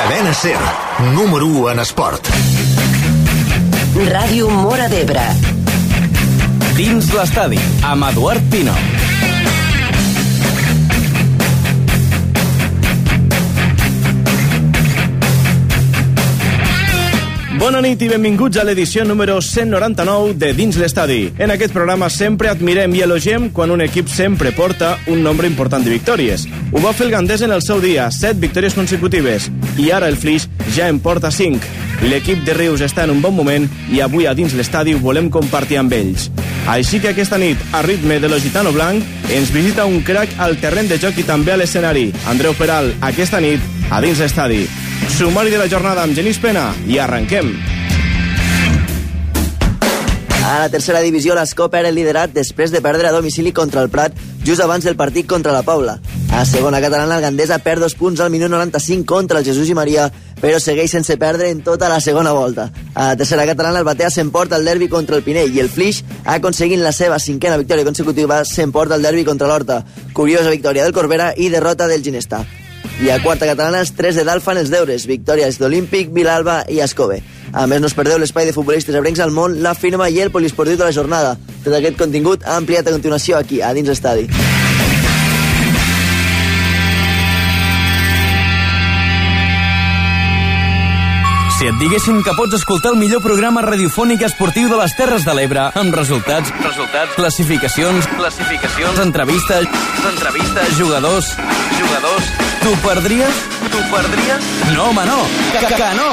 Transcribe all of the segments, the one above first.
Cadena Ser, número 1 en esport. Ràdio Mora d'Ebre. Dins l'estadi, amb Eduard Pino. Bona nit i benvinguts a l'edició número 199 de Dins l'Estadi. En aquest programa sempre admirem i elogiem quan un equip sempre porta un nombre important de victòries. Ho va fer el Gandés en el seu dia, 7 victòries consecutives, i ara el Flix ja en porta 5. L'equip de Rius està en un bon moment i avui a dins l'estadi ho volem compartir amb ells. Així que aquesta nit, a ritme de l'Ogitano Blanc, ens visita un crack al terreny de joc i també a l'escenari. Andreu Peral, aquesta nit, a dins l'estadi. Sumari de la jornada amb Genís Pena i arrenquem. A la tercera divisió, l'Escopa era el liderat després de perdre a domicili contra el Prat just abans del partit contra la Paula. A segona catalana, el Gandesa perd dos punts al minut 95 contra el Jesús i Maria, però segueix sense perdre en tota la segona volta. A la tercera catalana, el Batea s'emporta el derbi contra el Pinell i el Flix, aconseguint la seva cinquena victòria consecutiva, s'emporta el derbi contra l'Horta. Curiosa victòria del Corbera i derrota del Ginesta. I a quarta catalana, els tres de dalt fan els deures. Victòries d'Olímpic, Vilalba i Escove. A més, no us perdeu l'espai de futbolistes ebrencs al món, la firma i el poliesportiu de la jornada. Tot aquest contingut ampliat a continuació aquí, a dins l'estadi. Si et diguessin que pots escoltar el millor programa radiofònic esportiu de les Terres de l'Ebre amb resultats, resultats, classificacions, classificacions, entrevistes, entrevistes, jugadors, jugadors, t'ho perdries? T'ho perdries? No, home, no! Que, que, que no!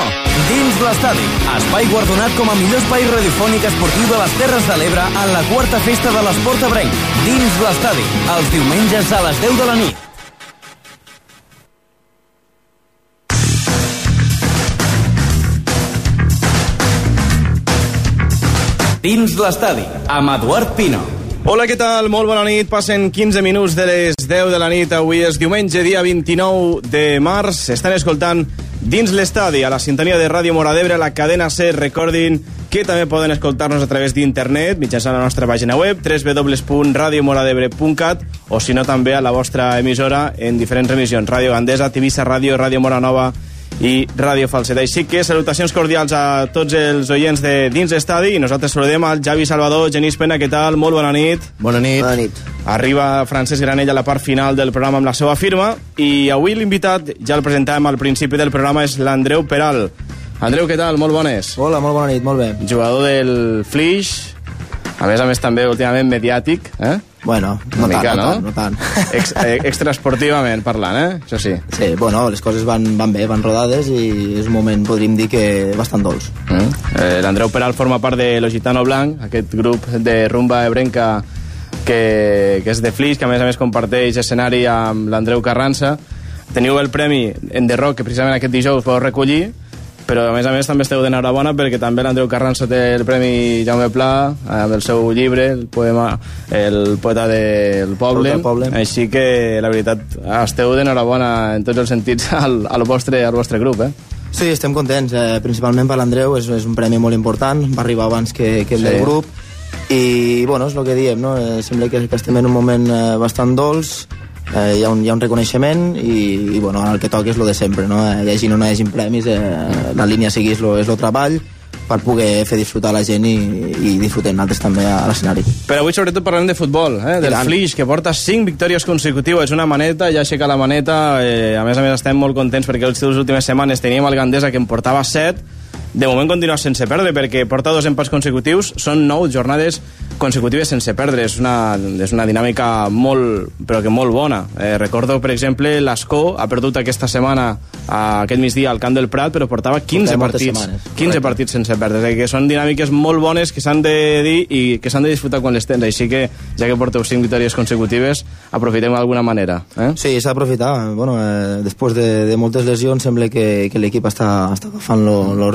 Dins l'estadi, espai guardonat com a millor espai radiofònic esportiu de les Terres de l'Ebre en la quarta festa de l'esport ebrenc. Dins l'estadi, els diumenges a les 10 de la nit. Dins l'estadi, amb Eduard Pino. Hola, què tal? Molt bona nit. Passen 15 minuts de les 10 de la nit. Avui és diumenge, dia 29 de març. Estan escoltant Dins l'estadi, a la sintonia de Ràdio Mora d'Ebre, la cadena C, recordin que també poden escoltar-nos a través d'internet, mitjançant la nostra pàgina web, www.radiomoradebre.cat, o si no també a la vostra emissora en diferents emissions, Ràdio Gandesa, Tivissa Ràdio, Ràdio Mora Nova, i Ràdio Falset. Així que salutacions cordials a tots els oients de Dins Estadi i nosaltres saludem al Javi Salvador, Genís Pena, què tal? Molt bona nit. Bona nit. Bona nit. Arriba Francesc Granell a la part final del programa amb la seva firma i avui l'invitat, ja el presentàvem al principi del programa, és l'Andreu Peral. Andreu, què tal? Molt bones. Hola, molt bona nit, molt bé. Jugador del Flix, a més a més també últimament mediàtic, eh? Bueno, no Una tant, mica, no, no? tant, no tant. Ex, eh, extraesportivament parlant, eh? Això sí. Sí, bueno, les coses van, van bé, van rodades i és un moment, podríem dir que bastant dolç. Mm. Eh, L'Andreu Peral forma part de l'Ogitano Blanc, aquest grup de rumba ebrenca que, que és de Flix, que a més a més comparteix escenari amb l'Andreu Carranza. Teniu el premi en The Rock, que precisament aquest dijous podeu recollir, però a més a més també esteu d'enhorabona perquè també l'Andreu Carranza té el Premi Jaume Pla amb el seu llibre, el poema El poeta del poble, poble. així que la veritat esteu d'enhorabona en tots els sentits al, al, vostre, al vostre grup, eh? Sí, estem contents, eh, principalment per l'Andreu, és, és un premi molt important, va arribar abans que, que el Sí. sí. del grup, i bueno, és el que diem, no? Eh, sembla que, que estem en un moment eh, bastant dolç, eh, hi, ha un, hi ha un reconeixement i, i bueno, el que toca és lo de sempre, no? Eh, hi hagin o no hi hagin premis, eh, la línia a seguir és lo, és lo treball per poder fer disfrutar la gent i, i disfrutem nosaltres també a l'escenari. Però avui sobretot parlem de futbol, eh? del. Flix, que porta 5 victòries consecutives, una maneta, ja aixeca la maneta, eh, a més a més estem molt contents perquè les últimes setmanes teníem el Gandesa que en portava 7, de moment continua sense perdre perquè porta dos empats consecutius, són 9 jornades consecutives sense perdre, és una, és una dinàmica molt, però que molt bona. Eh, recordo, per exemple, l'Escó ha perdut aquesta setmana, a aquest migdia, al Camp del Prat, però portava 15 Portava partits, setmanes, 15 correcte. partits sense perdre, és dir, que són dinàmiques molt bones que s'han de dir i que s'han de disfrutar quan les tens, així que ja que porteu 5 victòries consecutives, aprofitem d'alguna manera. Eh? Sí, s'ha d'aprofitar. Bueno, eh, després de, de moltes lesions sembla que, que l'equip està, està agafant lo, lo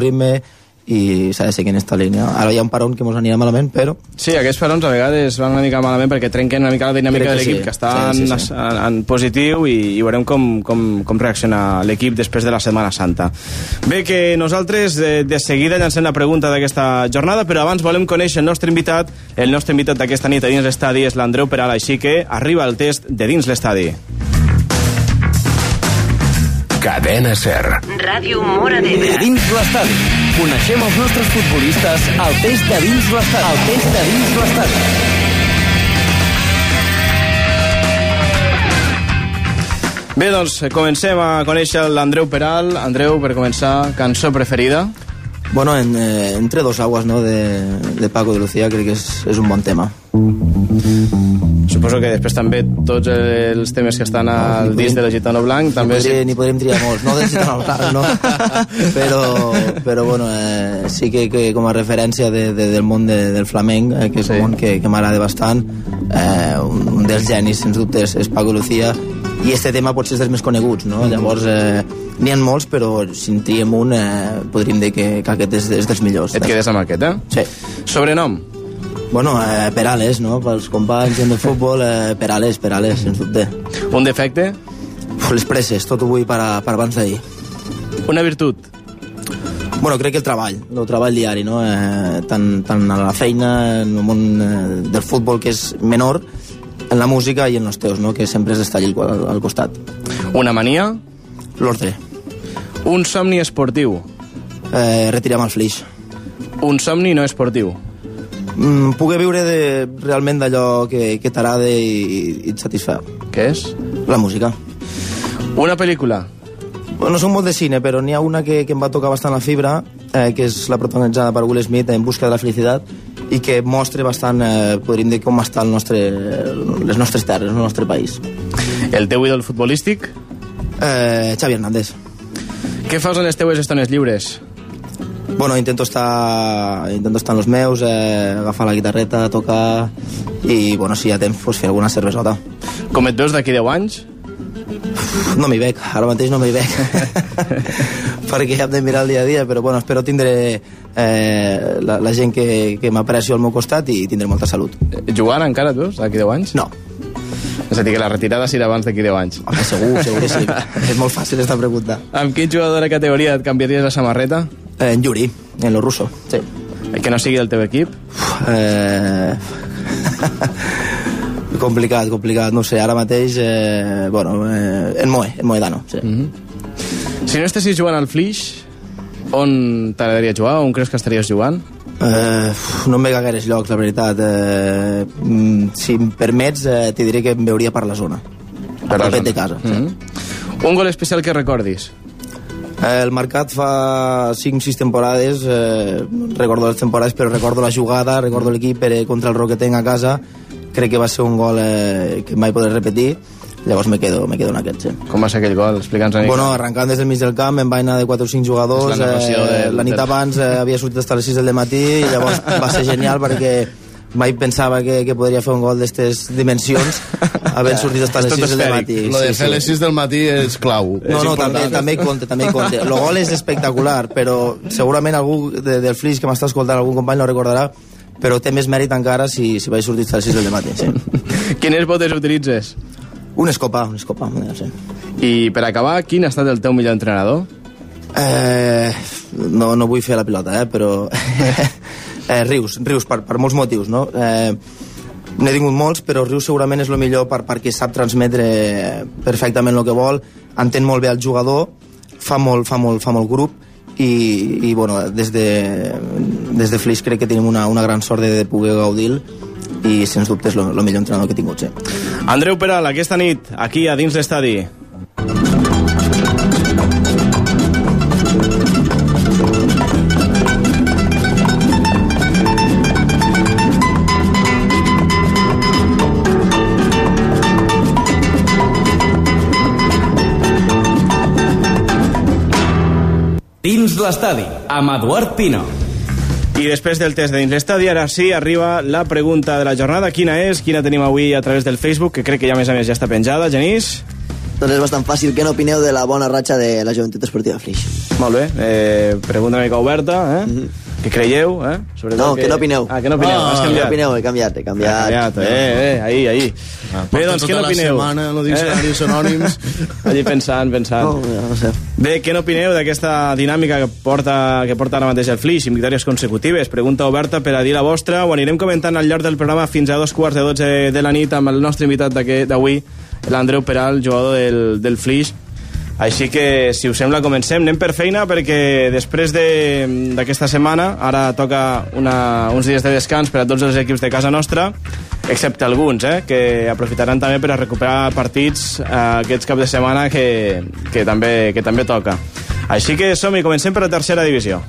i s'ha de seguir en esta línia. Ara hi ha un paron que mos anirà malament, però Sí, aquests parons a vegades van una mica malament perquè trenquen una mica la dinàmica Crec de que l'equip, sí. que està Sí, sí, en, sí. En, en positiu i, i veurem com, com, com reacciona l'equip després de la Setmana Santa. Bé, que nosaltres de, de seguida llancem la pregunta d'aquesta jornada, però abans volem conèixer el nostre invitat. El nostre invitat d'aquesta nit a dins l'estadi és l'Andreu Peral, així que arriba el test de dins l'estadi. Cadena Ser. Ràdio Mora De d'Ebre. dins l'estadi. Coneixem els nostres futbolistes al test de dins l'estadi. Al test de dins l'estadi. Bé, doncs comencem a conèixer l'Andreu Peral. Andreu, per començar, cançó preferida? Bueno, en, eh, entre dos aguas, ¿no? De, de Paco de Lucía, crec que és, és un bon tema. Suposo que després també tots els temes que estan al ni disc podríem- de la Gitano Blanc també... Ni, podria, ni podríem triar molts, no del Gitano Blanc, no? però, però bueno, eh, sí que, que com a referència de, de, del món de, del flamenc, eh, que és Sí. un món que, que m'agrada bastant, eh, un, un dels genis, sens dubte, és, és Paco Lucía, i este tema potser és dels més coneguts, no? Llavors, eh, n'hi ha molts, però si en triem un, eh, podríem dir que, que aquest és, és dels millors. Et quedes amb aquest, eh? Sí. Sobrenom? Bueno, eh, Perales, no? Pels companys de futbol, eh, Perales, Perales, sens dubte. Un defecte? Uf, Les presses, tot ho vull per, a, per abans d'ahir. Una virtut? Bueno, crec que el treball, el treball diari, no? Eh, tant, tant a la feina, en el món eh, del futbol, que és menor, en la música i en els teus, no? Que sempre has d'estar allí al, al costat. Una mania? L'ordre. Un somni esportiu? Eh, retirem el flix. Un somni no esportiu? Mm, poder viure de, realment d'allò que, que t'agrada i, i et satisfà. Què és? La música. Una pel·lícula? Bueno, no soc molt de cine, però n'hi ha una que, que em va tocar bastant la fibra, eh, que és la protagonitzada per Will Smith, En busca de la felicitat, i que mostra bastant, eh, podríem dir, com està el nostre, les nostres terres, el nostre país. El teu ídol futbolístic? Eh, Xavi Hernández. Què fas en les teues estones lliures? Bueno, intento estar, intento estar en los meus, eh, agafar la guitarreta, tocar, i, bueno, si hi ha temps, pues, fer alguna cervesota. Com et veus d'aquí 10 anys? No m'hi veig, ara mateix no m'hi veig. perquè hem de mirar el dia a dia, però bueno, espero tindre eh, la, la gent que, que m'aprecio al meu costat i tindré molta salut. Eh, Jugant encara, tu, d'aquí 10 anys? No, És a dir, que la retirada serà abans d'aquí 10 anys. home, segur, segur que sí. és molt fàcil esta pregunta. Amb quin jugador de categoria et canviaries la samarreta? Eh, en Yuri, en lo ruso, sí. Que no sigui del teu equip? Eh... complicat, complicat, no sé, ara mateix, eh, bueno, eh, en Moe, en Moedano, sí. Mm -hmm. Si no estessis jugant al Flix, on t'agradaria jugar? On creus que estaries jugant? Eh, no em veig a gaires llocs, la veritat. Eh, mm, si em permets, eh, t'hi diré que em veuria per la zona. Per la de casa. Sí. Mm -hmm. Un gol especial que recordis? Eh, el marcat fa 5-6 temporades, eh, recordo les temporades, però recordo la jugada, recordo l'equip eh, contra el Roquetenc a casa, crec que va ser un gol eh, que mai podré repetir, llavors me quedo, me quedo en aquest, sí. Com va ser aquell gol? Explica'ns una mica. Bueno, arrencant des del mig del camp, em va anar de 4 o 5 jugadors, la eh, del- la nit abans eh, havia sortit hasta les 6 del matí, i llavors va ser genial perquè mai pensava que, que podria fer un gol d'aquestes dimensions havent sortit hasta les tot 6 del matí. Lo de fer les 6 del matí és clau. No, És no, també, també compte, també compte. El gol és espectacular, però segurament algú de, del Flix que m'està escoltant, algun company no recordarà, però té més mèrit encara si, si vaig sortir a les 6 del matí. Sí. Quines botes utilitzes? Un escopa, un escopa, sí. I per acabar, quin ha estat el teu millor entrenador? Eh, no, no vull fer la pilota, eh, però... eh, Rius, Rius, per, per molts motius, no? Eh, N'he tingut molts, però Rius segurament és el millor per, perquè sap transmetre perfectament el que vol, entén molt bé el jugador, fa molt, fa molt, fa molt grup, i, i bueno, des de, des de Flix crec que tenim una, una gran sort de, de poder gaudir i sens dubte és el millor entrenador que he tingut, sí. Andreu Peral, aquesta nit, aquí a dins l'estadi. L'estadi, amb Eduard Pino. I després del test de dins l'estadi, ara sí, arriba la pregunta de la jornada. Quina és? Quina tenim avui a través del Facebook, que crec que ja a més a més ja està penjada. Genís? Doncs és bastant fàcil. Què n'opineu de la bona ratxa de la Joventut Esportiva Flix? Molt bé. Eh, pregunta una mica oberta, eh? Mm -hmm. Què creieu, eh? Sobretot No, què n'opineu? Ah, què n'opineu? Ah, Has canviat. n'opineu? He canviat, he canviat. Ha canviat, eh, eh, ahí, ahí. Ah, Bé, doncs, què tota la setmana en els diccionaris anònims. Allí pensant, pensant. No, no sé. Bé, què n'opineu d'aquesta dinàmica que porta, que porta ara mateix el Flix, amb victòries consecutives? Pregunta oberta per a dir la vostra. Ho anirem comentant al llarg del programa fins a dos quarts de dotze de la nit amb el nostre invitat d'avui, l'Andreu Peral, jugador del, del Flix. Així que, si us sembla, comencem. Anem per feina perquè després de- d'aquesta setmana, ara toca una, uns dies de descans per a tots els equips de casa nostra, excepte alguns, eh, que aprofitaran també per a recuperar partits eh, aquests caps de setmana que, que, també, que també toca. Així que som-hi, comencem per la tercera divisió.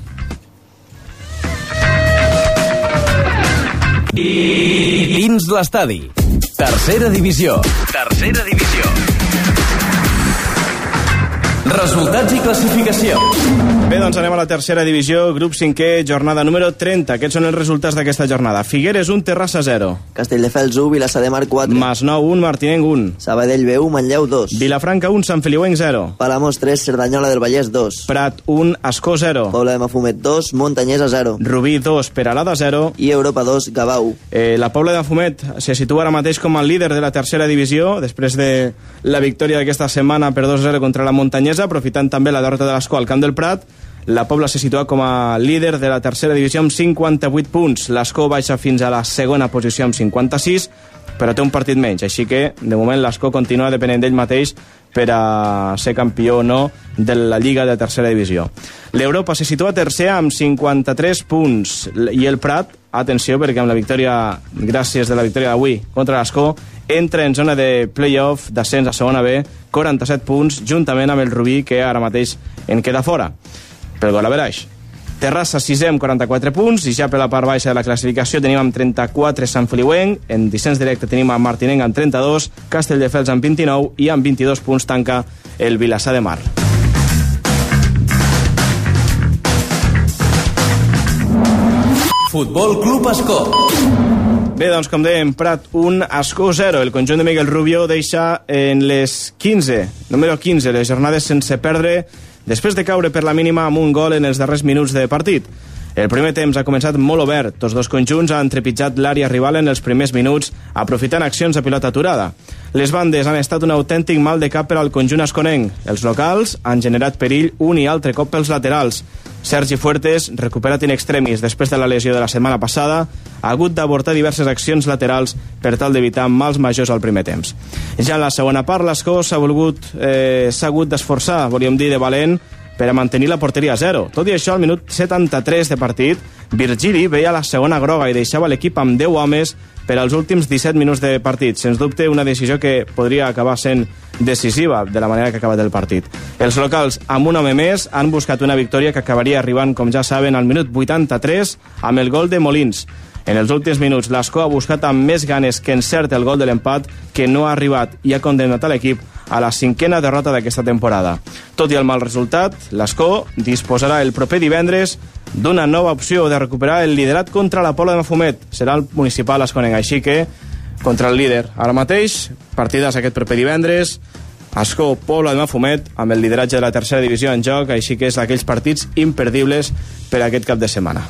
Dins l'estadi. Tercera divisió. Tercera divisió. Resultats i classificació. Bé, doncs anem a la tercera divisió, grup 5è, jornada número 30. Aquests són els resultats d'aquesta jornada. Figueres 1, Terrassa 0. Castelldefels 1, Vilassar de Mar 4. Masnou 1, Martinenc 1. Sabadell B1, Manlleu 2. Vilafranca 1, Sant Feliuenc 0. Palamós 3, Cerdanyola del Vallès 2. Prat 1, Escó 0. Pobla de Mafumet 2, Montanyesa 0. Rubí 2, Peralada 0. I Europa 2, Gavà 1. Eh, la Pobla de Fumet se situa ara mateix com a líder de la tercera divisió, després de la victòria d'aquesta setmana per 2-0 contra la Montanyesa, aprofitant també la derrota de l'Escó al Camp del Prat. La Pobla se situa com a líder de la tercera divisió amb 58 punts. L'Escó baixa fins a la segona posició amb 56, però té un partit menys, així que de moment l'Escó continua depenent d'ell mateix per a ser campió o no de la Lliga de tercera divisió. L'Europa se situa tercer amb 53 punts i el Prat, atenció perquè amb la victòria, gràcies de la victòria d'avui contra l'Escó, entra en zona de playoff d'ascens a segona B, 47 punts, juntament amb el Rubí, que ara mateix en queda fora, pel gol a veraix. Terrassa 6è amb 44 punts i ja per la part baixa de la classificació tenim amb 34 Sant Feliuenc, en descens directe tenim a Martinenc amb 32, Castelldefels amb 29 i amb 22 punts tanca el Vilassar de Mar. Futbol Club Escó. Bé, doncs, com dèiem, Prat 1, Escó 0. El conjunt de Miguel Rubio deixa en les 15, número 15, les jornades sense perdre, després de caure per la mínima amb un gol en els darrers minuts de partit. El primer temps ha començat molt obert. Tots dos conjunts han trepitjat l'àrea rival en els primers minuts, aprofitant accions a pilota aturada. Les bandes han estat un autèntic mal de cap per al conjunt esconenc. Els locals han generat perill un i altre cop pels laterals. Sergi Fuertes, recuperat in extremis després de la lesió de la setmana passada, ha hagut d'avortar diverses accions laterals per tal d'evitar mals majors al primer temps. Ja en la segona part, l'Escó s'ha volgut eh, s'ha hagut d'esforçar, volíem dir, de valent, per a mantenir la porteria a zero. Tot i això, al minut 73 de partit, Virgili veia la segona groga i deixava l'equip amb 10 homes per als últims 17 minuts de partit. Sens dubte, una decisió que podria acabar sent decisiva de la manera que ha acabat el partit. Els locals, amb un home més, han buscat una victòria que acabaria arribant, com ja saben, al minut 83 amb el gol de Molins. En els últims minuts, l'Escó ha buscat amb més ganes que encert el gol de l'empat que no ha arribat i ha condemnat a l'equip a la cinquena derrota d'aquesta temporada. Tot i el mal resultat, l'Escó disposarà el proper divendres d'una nova opció de recuperar el liderat contra la Pola de Mafumet. Serà el municipal esconenc, així que contra el líder. Ara mateix, partides aquest proper divendres, Escó, Pobla de Mafumet, amb el lideratge de la tercera divisió en joc, així que és d'aquells partits imperdibles per aquest cap de setmana.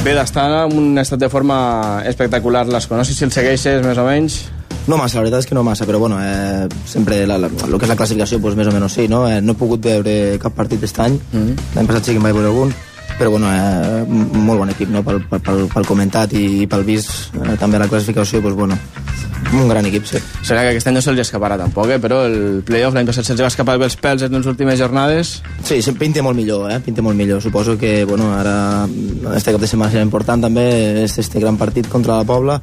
Bé, d'estar en un estat de forma espectacular l'Escó. No sé si el segueixes més o menys. No massa, la veritat és que no massa, però bueno, eh, sempre la, la, el que és la classificació, pues, més o menys sí, no? Eh, no he pogut veure cap partit aquest any, mm -hmm. l'any passat sí que em vaig veure algun, però bueno, eh, molt bon equip, no? Pel, pel, pel, comentat i, pel vist, eh, també la classificació, pues bueno, un gran equip, sí. Serà que aquest any no se'ls escaparà tampoc, eh? però el playoff l'any passat se'ls va escapar pels pèls en les últimes jornades. Sí, sí, pinta molt millor, eh? Pinta molt millor. Suposo que, bueno, ara, este cap de setmana serà important també, este, este gran partit contra la Pobla,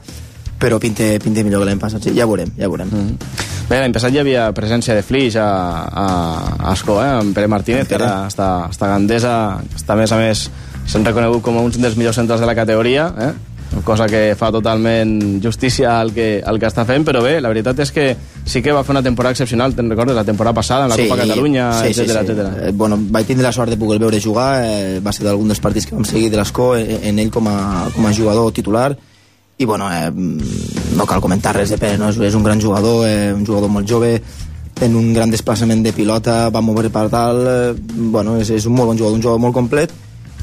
però pinta, pinta millor que l'any passat, sí. Ja veurem, ja veurem. Mm. Bé, l'any passat hi havia presència de Flix a, a, a Escó, eh? amb Pere Martínez, que ara està, està Gandesa, està a més a més s'han reconegut com un dels millors centrals de la categoria, eh? cosa que fa totalment justícia al que, al que està fent, però bé, la veritat és que sí que va fer una temporada excepcional, te'n recordes, la temporada passada, en la Copa Catalunya, sí, etc sí, sí. Eh, bueno, vaig tindre la sort de poder veure jugar, eh, va ser d'algun dels partits que vam seguir de l'Escó, eh, en ell com a, com a jugador titular, i bueno, eh, no cal comentar res de Pere, no? és, és un gran jugador, eh, un jugador molt jove, en un gran desplaçament de pilota, va moure per tal, eh, bueno, és, és un molt bon jugador, un jugador molt complet,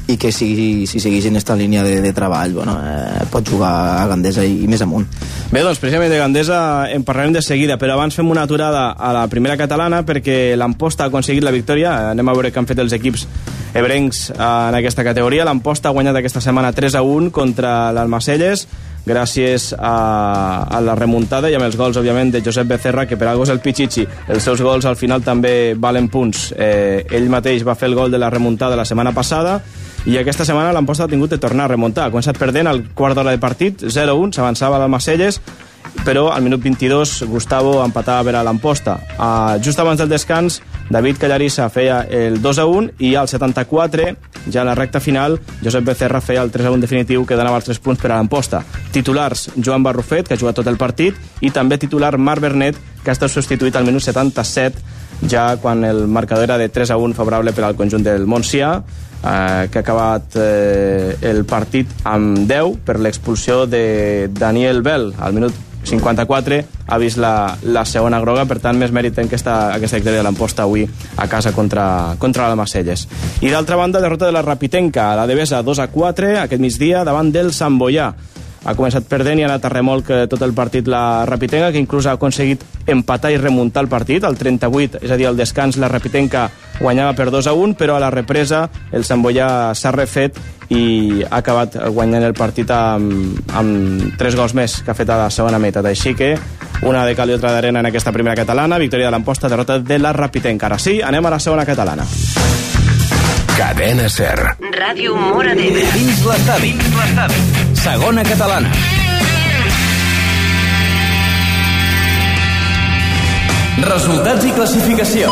i que si, si segueix en aquesta línia de, de treball bueno, eh, pot jugar a Gandesa i, i més amunt Bé, doncs precisament de Gandesa en parlarem de seguida, però abans fem una aturada a la primera catalana perquè l'Amposta ha aconseguit la victòria. Anem a veure què han fet els equips ebrencs eh, en aquesta categoria. L'Amposta ha guanyat aquesta setmana 3 a 1 contra l'Almacelles. Gràcies a, a la remuntada i amb els gols, òbviament, de Josep Becerra, que per algo és el Pichichi. Els seus gols al final també valen punts. Eh, ell mateix va fer el gol de la remuntada la setmana passada i aquesta setmana l'Amposta ha tingut de tornar a remuntar. Ha començat perdent al quart d'hora de partit, 0-1, s'avançava a Macelles, però al minut 22 Gustavo empatava per a l'Amposta. Uh, just abans del descans, David Callarissa feia el 2 a 1 i al 74, ja a la recta final, Josep Becerra feia el 3 a 1 definitiu que donava els 3 punts per a l'Amposta. Titulars, Joan Barrufet, que ha jugat tot el partit, i també titular Marc Bernet, que ha estat substituït al minut 77, ja quan el marcador era de 3 a 1 favorable per al conjunt del Montsià, eh, que ha acabat eh, el partit amb 10 per l'expulsió de Daniel Bell al minut 54 ha vist la, la segona groga, per tant, més mèrit en aquesta, aquesta victòria de l'Amposta avui a casa contra, contra la Macelles. I d'altra banda, derrota de la Rapitenca, a la Devesa 2 a 4, aquest migdia, davant del Sant Boià ha començat perdent i ha anat a remolc eh, tot el partit la Rapitenca, que inclús ha aconseguit empatar i remuntar el partit. Al 38, és a dir, al descans, la Rapitenca guanyava per 2 a 1, però a la represa el Sant Boià s'ha refet i ha acabat guanyant el partit amb, amb tres gols més que ha fet a la segona meitat. Així que una de cal i otra d'arena en aquesta primera catalana, victòria de l'Amposta, derrota de la Rapitenca. Ara sí, anem a la segona catalana. Cadena Ser. Ràdio Mora d'Ebre. Dins l'estadi. Segona catalana. Resultats i classificació.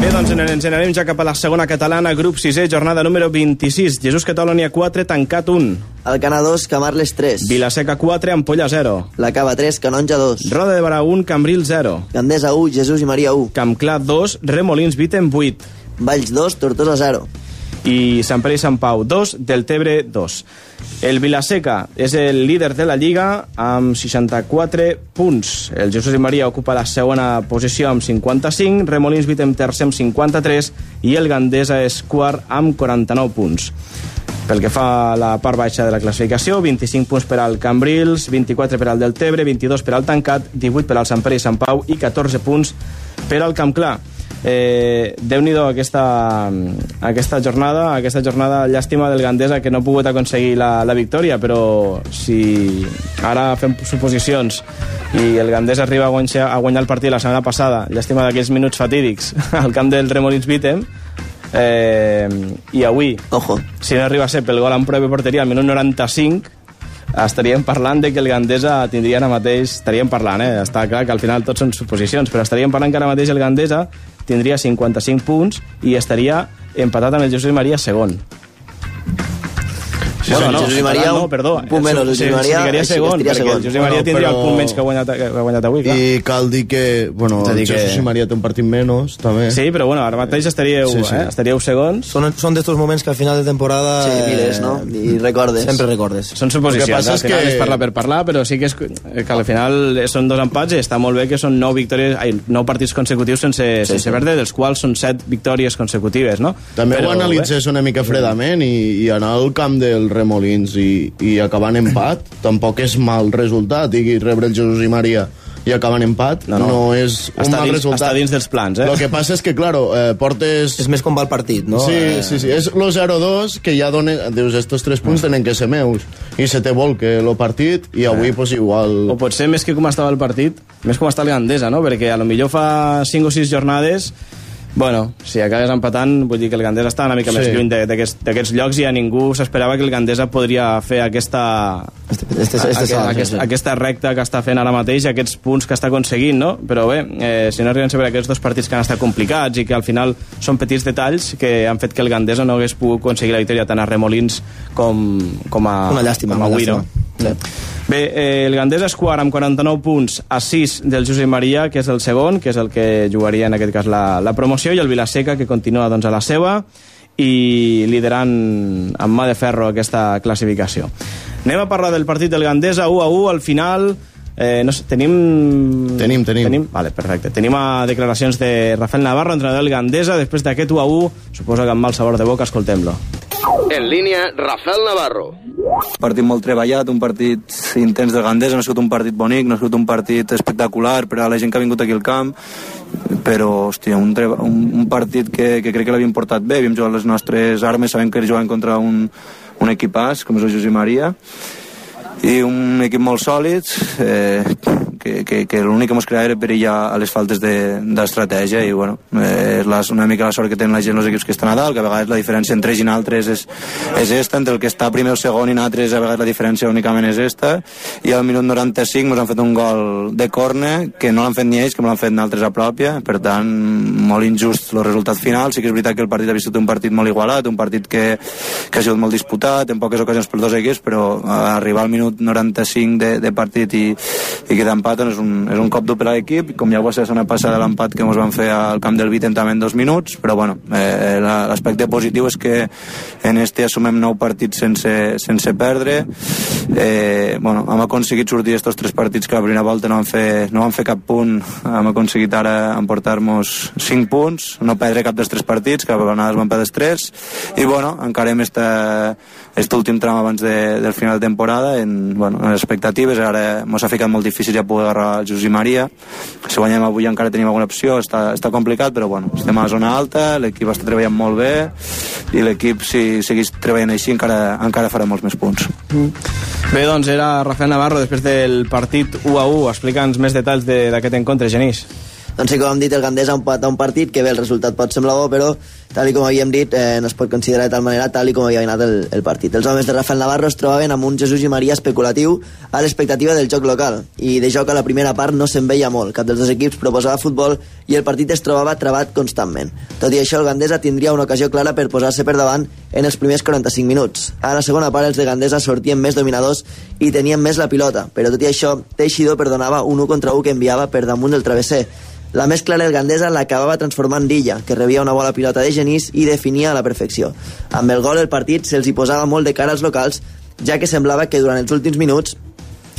Bé, doncs ens anem ja cap a la segona catalana, grup 6è, jornada número 26. Jesús Catalònia 4, tancat 1. Alcana 2, Camarles 3. Vilaseca 4, Ampolla 0. La Cava 3, Canonja 2. Roda de Barà 1, Cambril 0. Gandesa 1, Jesús i Maria 1. Campclar 2, Remolins Vitem 8. Valls 2, Tortosa 0. I Sant Pere i Sant Pau 2, Deltebre 2. El Vilaseca és el líder de la Lliga amb 64 punts. El Jesús i Maria ocupa la segona posició amb 55, Remolins Vitem tercer amb 53 i el Gandesa és quart amb 49 punts. Pel que fa a la part baixa de la classificació, 25 punts per al Cambrils, 24 per al Deltebre, 22 per al Tancat, 18 per al Sant Pere i Sant Pau i 14 punts per al Camp Clar. Eh, Déu-n'hi-do aquesta, aquesta jornada, aquesta jornada llàstima del Gandesa que no ha pogut aconseguir la, la victòria, però si ara fem suposicions i el Gandesa arriba a guanyar, a guanyar el partit la setmana passada, llàstima d'aquells minuts fatídics al camp del Remolins Vitem, eh, i avui, Ojo. si no arriba a ser pel gol en prova de porteria al minut 95, estaríem parlant de que el Gandesa tindria ara mateix... Estaríem parlant, eh? Està clar que al final tots són suposicions, però estaríem parlant que ara mateix el Gandesa tindria 55 punts i estaria empatat amb el i Maria segon. Sí, bueno, Jesús i Maria, no, perdó. un punt menys, el i Maria, que segon, perquè segon. el i Maria Bueno, tindria el però- punt menys que ha guanyat, que ha guanyat avui, clar. I cal dir que, bueno, És dir el que- i Maria té un partit menys, també. Sí, però bueno, ara mateix estaríeu, Sí, sí. Eh? estaríeu segons. Són, són d'estos moments que al final de temporada... Sí, mires, no? I recordes. Sempre recordes. Són suposicions, El que passa al és final que- es parla per parlar, però sí que, és, que al final són dos empats i està molt bé que són nou victòries, ai, nou partits consecutius sense, sense perdre, dels quals són set victòries consecutives, no? També Però, ho analitzés una mica fredament i, i anar al camp del Remolins i, i acabar en empat tampoc és mal resultat i rebre el Jesús i Maria i acabar en empat No, no, no. és un Està mal dins- resultat. està dins dels plans, eh? Lo que passa és que, claro, eh, portes... És més com va el partit, no? Sí, Eh, sí, sí, és lo 0-2 que ja dona... Dius, estos tres punts tenen que ser meus. I se te vol que lo partit i avui, pues, igual... O potser més que com estava el partit, més com està el Gandesa, no? Perquè a lo millor fa 5 o 6 jornades Bueno, si acabes empatant, vull dir que el Gandesa està una mica Sí. més lluny de- d'aquests d'aquests llocs i a ningú s'esperava que el Gandesa podria fer aquesta, Este, este, este, aquest, salt, aquest, sí, sí. aquesta recta que està fent ara mateix i aquests punts que està aconseguint, no? Però bé, eh, si no arriben sempre aquests dos partits que han estat complicats i que al final són petits detalls que han fet que el Gandesa no hagués pogut aconseguir la victòria tant a Remolins com, com a, Una llàstima, com a una avui, llàstima. Bé, eh, el Gandesa és quart amb 49 punts a 6 del Josep Maria, que és el segon, que és el que jugaria en aquest cas la, la promoció, i el Vilaseca, que continua doncs, a la seva i liderant amb mà de ferro aquesta classificació. Anem a parlar del partit del Gandesa, 1 a 1, al final... Eh, no sé, tenim... Tenim, tenim. tenim... Vale, perfecte. Tenim a declaracions de Rafael Navarro, entrenador del Gandesa, després d'aquest 1 a 1, suposo que amb mal sabor de boca, escoltem-lo. En línia, Rafael Navarro. partit molt treballat, un partit intens del Gandesa, no ha sigut un partit bonic, no ha sigut un partit espectacular per a la gent que ha vingut aquí al camp, però, hòstia, un, treba, un, un partit que, que crec que l'havíem portat bé, havíem jugat les nostres armes, sabem que jugàvem contra un, un equipàs, com és el Josep Maria, i un equip molt sòlid eh, que, que, que l'únic que ens creava era perillar a les faltes d'estratègia de, i bueno, eh, la, una mica la sort que tenen la gent els equips que estan a dalt que a vegades la diferència entre ells i altres és, és esta, entre el que està primer o segon i altres a vegades la diferència únicament és esta. I al minut 95 ens han fet un gol de corne que no l'han fet ni ells que l'han fet altres a pròpia. Per tant molt injust el resultat final. Sí que és veritat que el partit ha viscut un partit molt igualat un partit que, que ha sigut molt disputat en poques ocasions per dos equips però arribar al minut minut 95 de, de partit i, i queda empat és un, és un cop per a l'equip. Com ja ho va ser la setmana passada l'empat que ens van fer al camp del Vitent també en dos minuts però bueno, eh, l'aspecte positiu és que en este assumem nou partits sense, sense perdre. Eh, bueno, hem aconseguit sortir estos tres partits que la primera volta no van fer, no van fer cap punt. Hem aconseguit ara emportar-nos 5 punts, no perdre cap dels tres partits que a vegades van perdre tres. I bueno, encarem esta, este últim tram abans de, del final de temporada en bueno, les expectatives, ara ens ha ficat molt difícil ja poder agarrar el José Maria. Si guanyem avui encara tenim alguna opció, està, està complicat, però bueno, estem a la zona alta, l'equip està treballant molt bé i l'equip, si seguís treballant així, encara, encara farà molts més punts. Mm. Bé, doncs era Rafael Navarro després del partit 1 a 1. Explica'ns més detalls d'aquest de, encontre, Genís. Doncs sí, com hem dit, el Gandés ha empatat un partit que bé, el resultat pot semblar bo, però tal com havíem dit, eh, no es pot considerar de tal manera tal com havia anat el, el partit. Els homes de Rafael Navarro es trobaven amb un Jesús i Maria especulatiu a l'expectativa del joc local, i de joc a la primera part no se'n veia molt. Cap dels dos equips proposava futbol i el partit es trobava travat constantment. Tot i això, el Gandesa tindria una ocasió clara per posar-se per davant en els primers 45 minuts. A la segona part, els de Gandesa sortien més dominadors i tenien més la pilota, però tot i això, Teixidor perdonava un 1 contra 1 que enviava per damunt del travesser, la més clara del Gandesa l'acabava transformant Dilla, que rebia una bola pilota de Genís i definia a la perfecció. Amb el gol el partit se'ls hi posava molt de cara als locals, ja que semblava que durant els últims minuts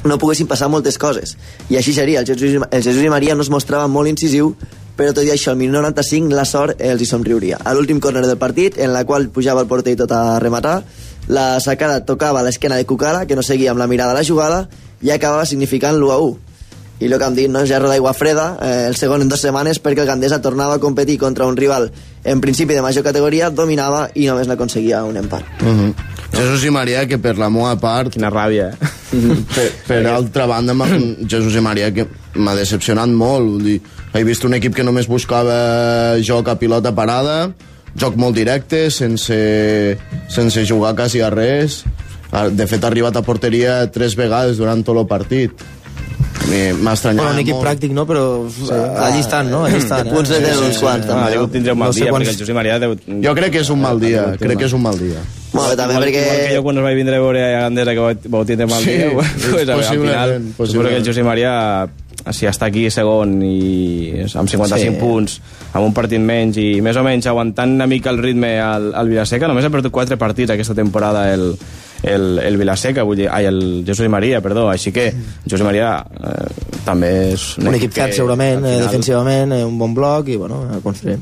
no poguessin passar moltes coses. I així seria, el Jesús, el Jesús i Maria no es mostrava molt incisiu, però tot i això, al minut 95 la sort els hi somriuria. A l'últim córner del partit, en la qual pujava el porter i tot a rematar, la sacada tocava l'esquena de Cucara, que no seguia amb la mirada a la jugada, i acabava significant l'1 a 1 i el que hem dit, no? gerro d'aigua freda, eh, el segon en dues setmanes perquè el Gandesa tornava a competir contra un rival en principi de major categoria, dominava i només n'aconseguia un empat. Uh -huh. Jesús i Maria, que per la meva part... Quina ràbia, eh? per, per altra banda, Jesús i Maria, que m'ha decepcionat molt. Vull dir, he vist un equip que només buscava joc a pilota parada, joc molt directe, sense, sense jugar quasi a res. De fet, ha arribat a porteria tres vegades durant tot el partit m'ha estranyat bueno, un equip molt. pràctic, no? Però sí. allí estan, no? Allí estan. De punts de 10 uns quants, Ah, també. degut tindre un mal No sé dia, quants- perquè el Josep Maria... Deu... Jo crec que és un mal dia, crec que és un mal dia. Molt bé, també igual, perquè... igual que jo quan us vaig vindre a veure a Gandesa que vau, vau tindre mal Sí, dia, pues, al final, suposo que el Josep Maria si està aquí segon i amb 55 Sí. punts, amb un partit menys i més o menys aguantant una mica el ritme al, al Vilaseca, només ha perdut 4 partits aquesta temporada el, el, el Vilaseca, vull dir, ai, el Jesús Maria, perdó, així que Josep Maria eh, també és Un equip que, fert, segurament, eh, final- defensivament, eh, un bon bloc i, bueno, a construir.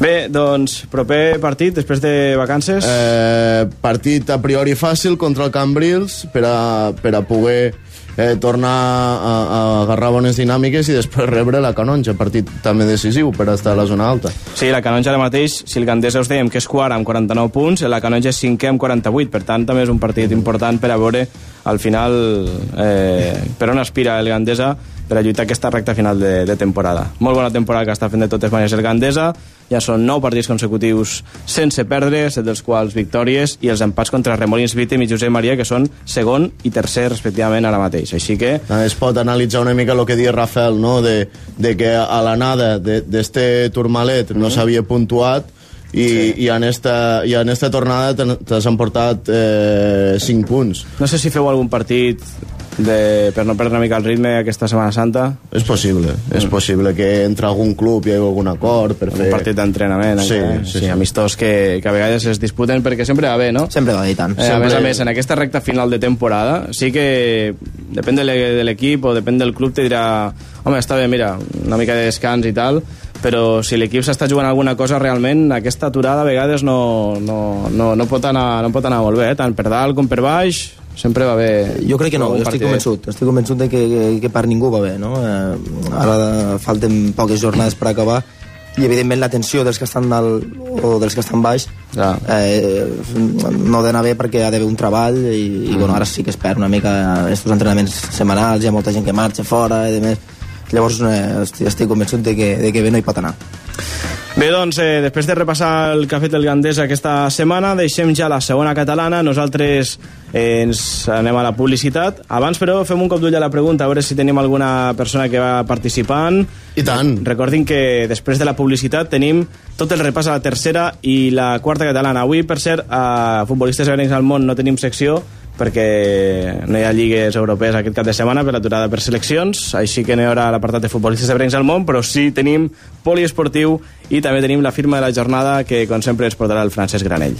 Bé, doncs, proper partit després de vacances... Eh, partit a priori fàcil contra el Cambrils per a, per a poder eh, tornar a, a agarrar bones dinàmiques i després rebre la Canonja, partit també decisiu per estar a la zona alta. Sí, la Canonja ara mateix, si el Gandesa us dèiem que és quart amb 49 punts, la Canonja és cinquè amb 48, per tant també és un partit important per a veure al final eh, per on aspira el Gandesa per a lluitar aquesta recta final de, de temporada. Molt bona temporada que està fent de totes maneres el Gandesa, ja són 9 partits consecutius sense perdre, set dels quals victòries, i els empats contra Remolins Vítem i Josep Maria, que són segon i tercer respectivament ara mateix. Així que es pot analitzar una mica el que diu Rafael, no? de, de que a l'anada d'este turmalet no s'havia puntuat i, sí. i, en esta, i en esta tornada t'has emportat eh, 5 punts. no sé si feu algun partit de, per no perdre una mica el ritme aquesta Setmana Santa, És possible, mm. és possible que entre algun club hi hagi algun acord per fer... un partit d'entrenament, Sí, encara, sí, sí, sí. amistós que, que a vegades es disputen perquè sempre va bé, no? Sempre va bé, i tant. Eh, a Sempre- més a més, en aquesta recta final de temporada, sí que depèn de l'equip o depèn del club, te dirà home, està bé, mira, una mica de descans i tal, però si l'equip s'està jugant alguna cosa realment, aquesta aturada a vegades no, no, no, no, pot, anar, no pot anar molt bé, eh? tant per dalt com per baix, sempre va bé. Jo crec que no, jo estic convençut, estic convençut de que, que, que per ningú va bé, no? Eh, ara falten poques jornades per acabar i evidentment l'atenció dels que estan dalt o dels que estan baix Ja. eh, no ha d'anar bé perquè ha d'haver un treball i, i bueno, ara sí que es perd una mica estos entrenaments setmanals, hi ha molta gent que marxa fora i demés. llavors eh, estic, estic convençut de que, de que bé no hi pot anar Bé, doncs, eh, després de repassar el que ha fet el Gandés aquesta setmana, deixem ja la segona catalana. Nosaltres eh, ens anem a la publicitat. Abans, però, fem un cop d'ull a la pregunta, a veure si tenim alguna persona que va participant. I tant. Recordin que després de la publicitat tenim tot el repàs a la tercera i la quarta catalana. Avui, per cert, a Futbolistes Arencs al Món no tenim secció perquè no hi ha lligues europees aquest cap de setmana per l'aturada per seleccions, així que no hi haurà l'apartat de futbolistes ebrencs al món, però sí tenim poliesportiu i també tenim la firma de la jornada que, com sempre, ens portarà el Francesc Granell.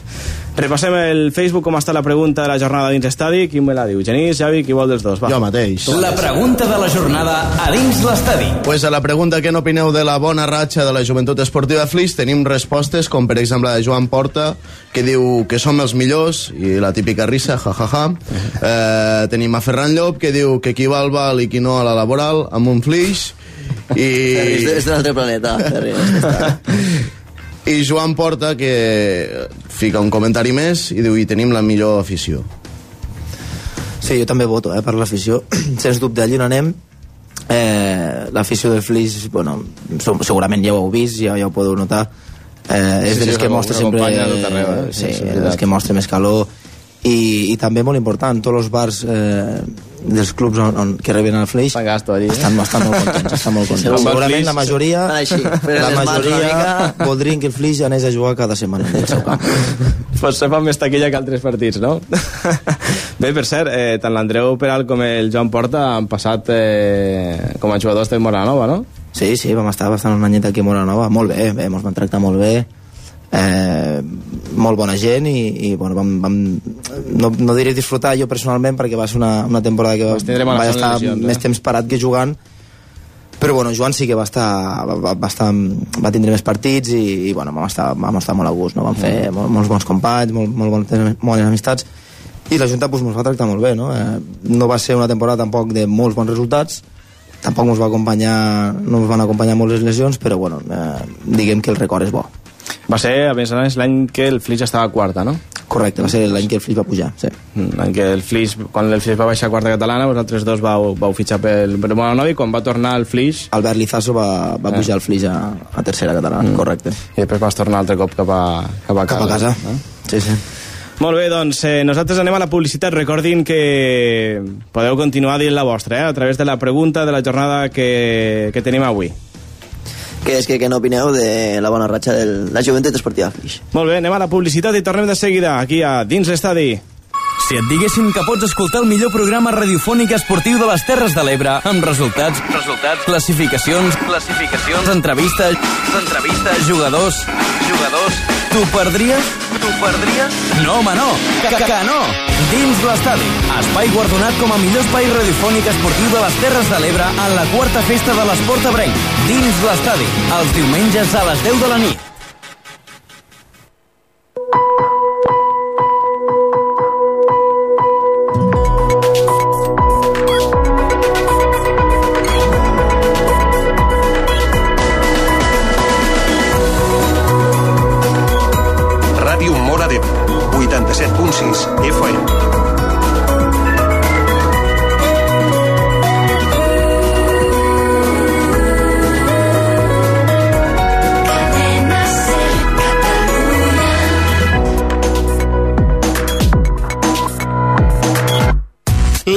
Repassem el Facebook, com està la pregunta de la jornada dins estadi. Qui me la diu? Genís, Javi, qui vol dels dos? Va. Jo mateix. La pregunta de la jornada a dins l'estadi. Pues a la pregunta que n'opineu de la bona ratxa de la joventut esportiva Flix tenim respostes com per exemple la de Joan Porta que diu que som els millors i la típica risa, ja, ja, ja. Eh, tenim a Ferran Llop que diu que qui va al val i qui no a la laboral amb un Flix i, és d'un altre planeta. i Joan Porta que fica un comentari més i diu i tenim la millor afició Sí, jo també voto eh, per l'afició. Sens dubte, allí on anem, eh, l'afició del Flix, bueno, segurament ja ho heu vist, ja, ja ho podeu notar, eh, és Sí, de les sí, que mostra sempre... arreu, eh? Sí, Sí, sí, és les que mostra més calor. I, i també molt important, tots els bars eh, dels clubs on, on, que reben el Fan gasto allí, eh? estan, estan molt contents, estan molt contents. Segur. Segurament la majoria, fan així, la majoria voldrien que el Flix anés a jugar cada setmana en el seu camp. Potser fan més taquilla que altres partits, no? Bé, per cert, eh, tant l'Andreu Peral com el Joan Porta han passat eh, com a jugadors de Moranova, no? Sí, sí, vam estar bastant un anyet aquí a Moranova, molt bé, bé, ens van tractar molt bé, eh, molt bona gent i, i bueno, vam, vam, no, no diré disfrutar jo personalment perquè va ser una, una temporada que Vas mala vaig estar lesions, eh? més temps parat que jugant però bueno, Joan sí que va estar va, va, va, estar, va tindre més partits i, i bueno, vam estar, vam estar molt a gust no? vam fer Mm. molt, molts bons companys molt, molt bones, bones amistats i la Junta pues, ens va tractar molt bé no? Eh, no va ser una temporada tampoc de molts bons resultats tampoc ens va acompanyar no ens van acompanyar molt les lesions però bueno, eh, diguem que el record és bo Va ser, a més a més, l'any que el Flix estava a quarta, no? correcte, va ser l'any que el Flix va pujar sí. Mm, L'any que el Flix, quan el Flix va baixar a quarta catalana, vosaltres dos vau, vau fitxar pel, pel Moranova i quan va tornar el Flix Albert Lizaso va, va pujar el Flix a, a tercera catalana, correcte i després vas tornar altre cop cap a, cap a cap a casa, No? sí, sí Molt bé, doncs eh, nosaltres anem a la publicitat. Recordin que podeu continuar dient la vostra, eh, a través de la pregunta de la jornada que, que tenim avui. Que és que, que n'opineu de la bona ratxa de la joventut esportiva Flix. Molt bé, anem a la publicitat i tornem de seguida, aquí a Dins l'Estadi. Si et diguessin que pots escoltar el millor programa radiofònic esportiu de les Terres de l'Ebre amb resultats, resultats, classificacions, classificacions, entrevistes, entrevistes, jugadors, jugadors, t'ho perdries? T'ho perdries? No, home, no! Que, que, que no! Dins l'estadi, espai guardonat com a millor espai radiofònic esportiu de les Terres de l'Ebre en la quarta festa de l'esport ebrenc. Dins l'estadi, els diumenges a les 10 de la nit. 87.6 FM.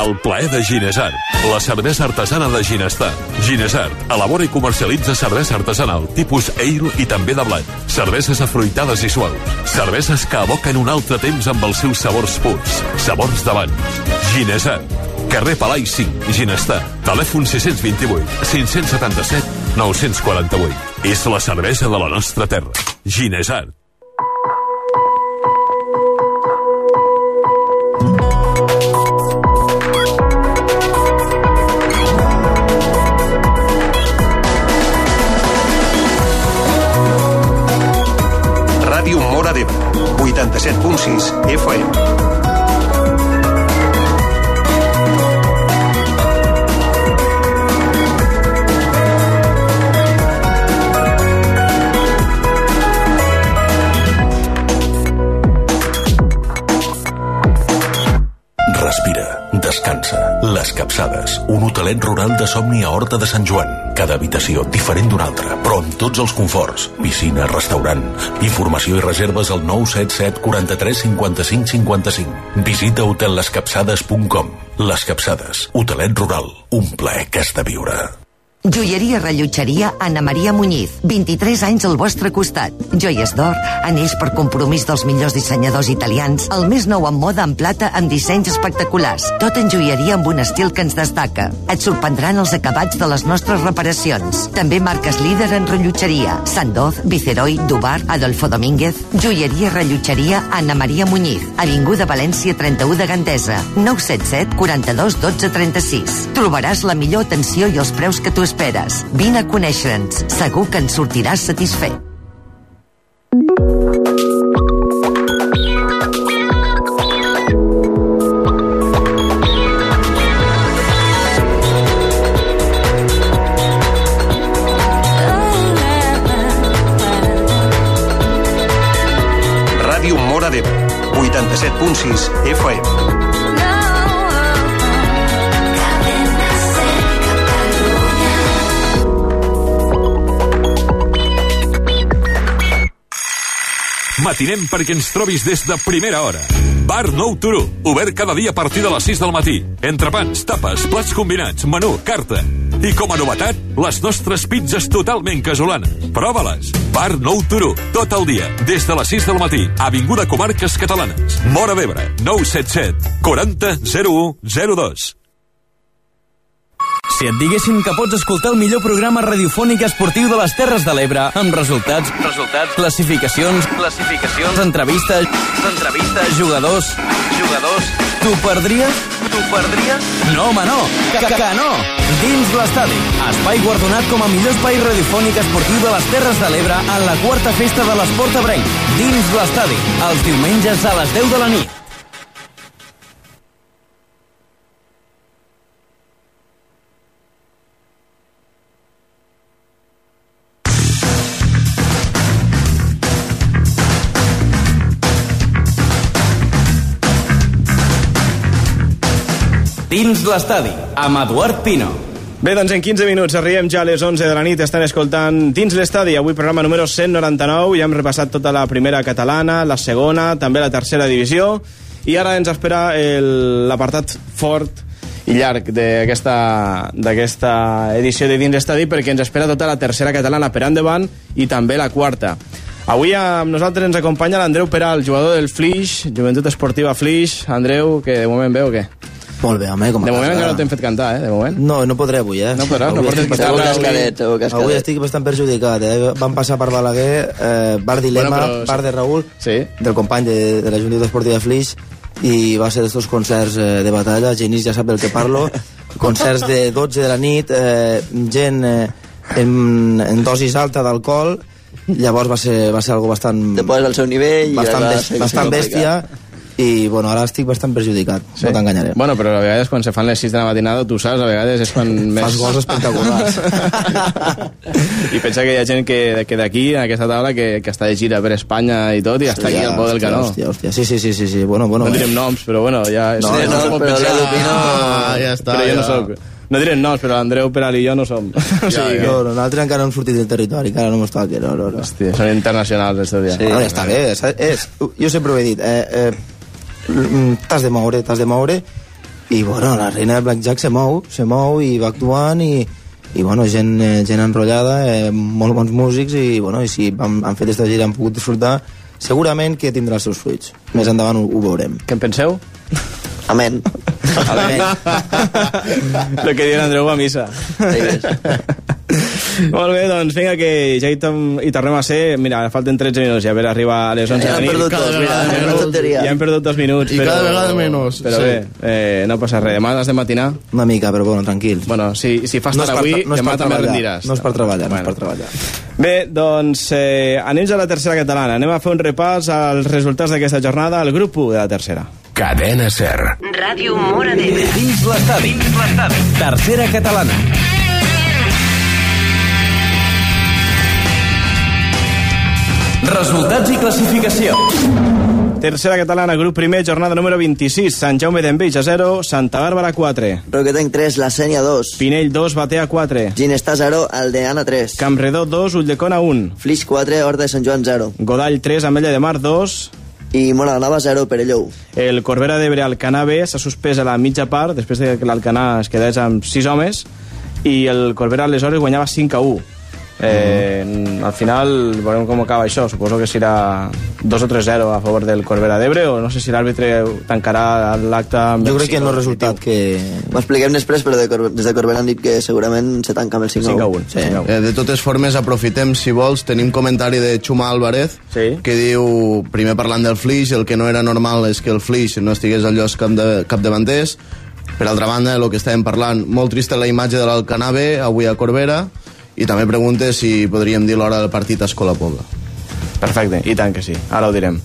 El plaer de Ginesart, la cervesa artesana de Ginestar. Ginesart elabora i comercialitza cervesa artesanal, tipus ale i també de blat. Cerveses afruitades i suaus. Cerveses que evoquen un altre temps amb els seus sabors purs. Sabors d'abans. Ginesart. carrer Palai 5, Ginestar. Telèfon 628 577 948. És la cervesa de la nostra terra. Ginesart. 87.6 FM. Descansa. Les Capçades, un hotelet rural de somni a Horta de Sant Joan. Cada habitació diferent d'una altra, amb tots els conforts. Piscina, restaurant. Informació i reserves al 977 43 55 55. Visita hotellescapçades.com. Les Capçades, hotelet rural. Un plaer que has de viure. Joieria Rellotgeria Anna Maria Muñiz. 23 anys al vostre costat. Joies d'or, anells per compromís dels millors dissenyadors italians, el més nou en moda en plata amb dissenys espectaculars. Tot en joieria amb un estil que ens destaca. Et sorprendran els acabats de les nostres reparacions. També marques líder en rellotgeria. Sandoz, Viceroy, Dubar, Adolfo Domínguez. Joieria Rellotgeria Anna Maria Muñiz. Avinguda València 31 de Gandesa. 977 42 12 36. Trobaràs la millor atenció i els preus que tu esperes. Vine a conèixer-nos. Segur que en sortiràs satisfet. Ràdio Mora d'Ebre, 87.6 FM. Matinem perquè ens trobis des de primera hora. Bar Nou Turó, obert cada dia a partir de les 6 del matí. Entrepans, tapes, plats combinats, menú, carta. I com a novetat, les nostres pizzas totalment casolanes. Prova-les. Bar Nou Turó, tot el dia, des de les 6 del matí. Avinguda Comarques Catalanes. Mora d'Ebre, 977 40 01 02. Si et diguessin que pots escoltar el millor programa radiofònic esportiu de les Terres de l'Ebre amb resultats, resultats, classificacions, classificacions, entrevistes, entrevistes, jugadors, jugadors, t'ho perdries? T'ho perdries? No, home, no! Que, que, que no! Dins l'estadi, espai guardonat com a millor espai radiofònic esportiu de les Terres de l'Ebre en la quarta festa de l'Esport Ebrenc. Dins l'estadi, els diumenges a les 10 de la nit. Dins l'estadi, amb Eduard Pino. Bé, doncs en 15 minuts arribem ja a les 11 de la nit. Estan escoltant Dins l'Estadi, avui programa número 199. Ja hem repassat tota la primera catalana, la segona, també la tercera divisió. I ara ens espera l'apartat fort i llarg d'aquesta edició de Dins l'Estadi perquè ens espera tota la tercera catalana per endavant i també la quarta. Avui amb nosaltres ens acompanya l'Andreu Peral, jugador del Flix, Joventut Esportiva Flix. Andreu, que de moment veu què? Molt bé, home, com a De moment encara no t'hem fet cantar, eh, de moment. No, no podré avui, eh? No podràs, no Avui portes guitarra bastant- avui. cascadet, segur cascadet. Avui estic bastant perjudicat, eh? Van passar per Balaguer, eh, bar Dilema, Bueno, però- bar de Raül, Sí. del company de, de la Junta Esportiva Flix, i va ser d'estos concerts eh, de batalla, Genís ja sap del que parlo, concerts de 12 de la nit, eh, gent eh, en, en dosis alta d'alcohol, llavors va ser, va ser algo bastant... Te poses al seu nivell i bastant, ser- bastant ser bèstia, i bueno, ara estic bastant perjudicat, sí. no t'enganyaré. Bueno, però a vegades quan se fan les 6 de la matinada, tu saps, a vegades és quan més... Fas gols espectaculars. I pensa que hi ha gent que, que d'aquí, en aquesta taula, que, que està de gira per Espanya i tot, i està aquí al peu del canó. Hòstia, hòstia, sí, sí, sí, sí, sí. Bueno, bueno, No direm noms, però bueno, ja... No, ja no, pot però Pino- Ah, ja està, Però jo no ja. soc... No direm noms, però l'Andreu Peral i jo no som. o sigui que... No, no, nosaltres encara no hem sortit del territori, encara no mos toca, no, no, no. Hòstia, són internacionals, esto dia. Sí. No, ja està bé, és, és, jo sempre ho he dit, eh, eh, t'has de moure, t'has de moure, i bueno, la reina de Blackjack se mou, se mou i va actuant, i, i bueno, gent, eh, gent enrotllada, eh, molt bons músics, i bueno, i si han, han fet esta gira han pogut disfrutar, segurament que tindrà els seus fruits. Més endavant ho, ho veurem. Què en penseu? Amén. Amén. Lo que diu Andreu a missa. Molt bé, doncs vinga, que ja hi, tom, hi tornem a ser. Mira, falten 13 minuts, ja a veure, arriba a les 11 Ja de hem la nit. perdut dos, mira, menys. una tonteria. Ja hem perdut dos minuts. I però, cada vegada menys, Però sí. bé, eh, no passa res. Demà has de matinar. Una mica, però bueno, tranquils. Bueno, si, si fas No tard per avui, no és demà per també rendiràs. no és per treballar, no és Bueno. per treballar. Bé, doncs eh, anem ja a la tercera catalana. Anem a fer un repàs als resultats d'aquesta jornada al grup 1 de la tercera. Cadena Ser. Ràdio Mora d'Ebre. Dins l'estadi. Dins l'estadi. Tercera catalana. Resultats i classificació. Tercera catalana, grup primer, jornada número 26. Sant Jaume d'Enveig a 0, Santa Bàrbara 4. Roquetenc 3, La Sènia 2. Pinell 2, Batea 4. Ginestà 0, Aldeana 3. Campredó 2, Ulldecona 1. Flix 4, Horta de Sant Joan 0. Godall 3, Ametlla de Mar 2. I Mona Nova 0, Perelló 1. El Corbera d'Ebre Alcanar B s'ha suspès a la mitja part, després de que l'Alcanar es quedés amb 6 homes, i el Corbera aleshores guanyava 5 a 1. Eh, Al final veurem com acaba això. Suposo que serà 2 o 3-0 a favor del Corbera d'Ebre, o no sé si l'àrbitre tancarà l'acte... amb Jo el crec que no és resultat que... Ho expliquem després, però de Cor des de Corbera han dit que segurament se tanca amb el 5 5 a a 1. 1. Sí. Eh, de totes formes, aprofitem, si vols, tenim comentari de Xuma Álvarez, Sí. que diu, primer parlant del Flix, el que no era normal és que el Flix no estigués al lloc cap de, capdavanters. Per altra banda, el que estàvem parlant, molt trista la imatge de l'Alcanar B, avui a Corbera, i també pregunte si podríem dir l'hora del partit a Escola Pobla. Perfecte, i tant que sí, ara ho direm.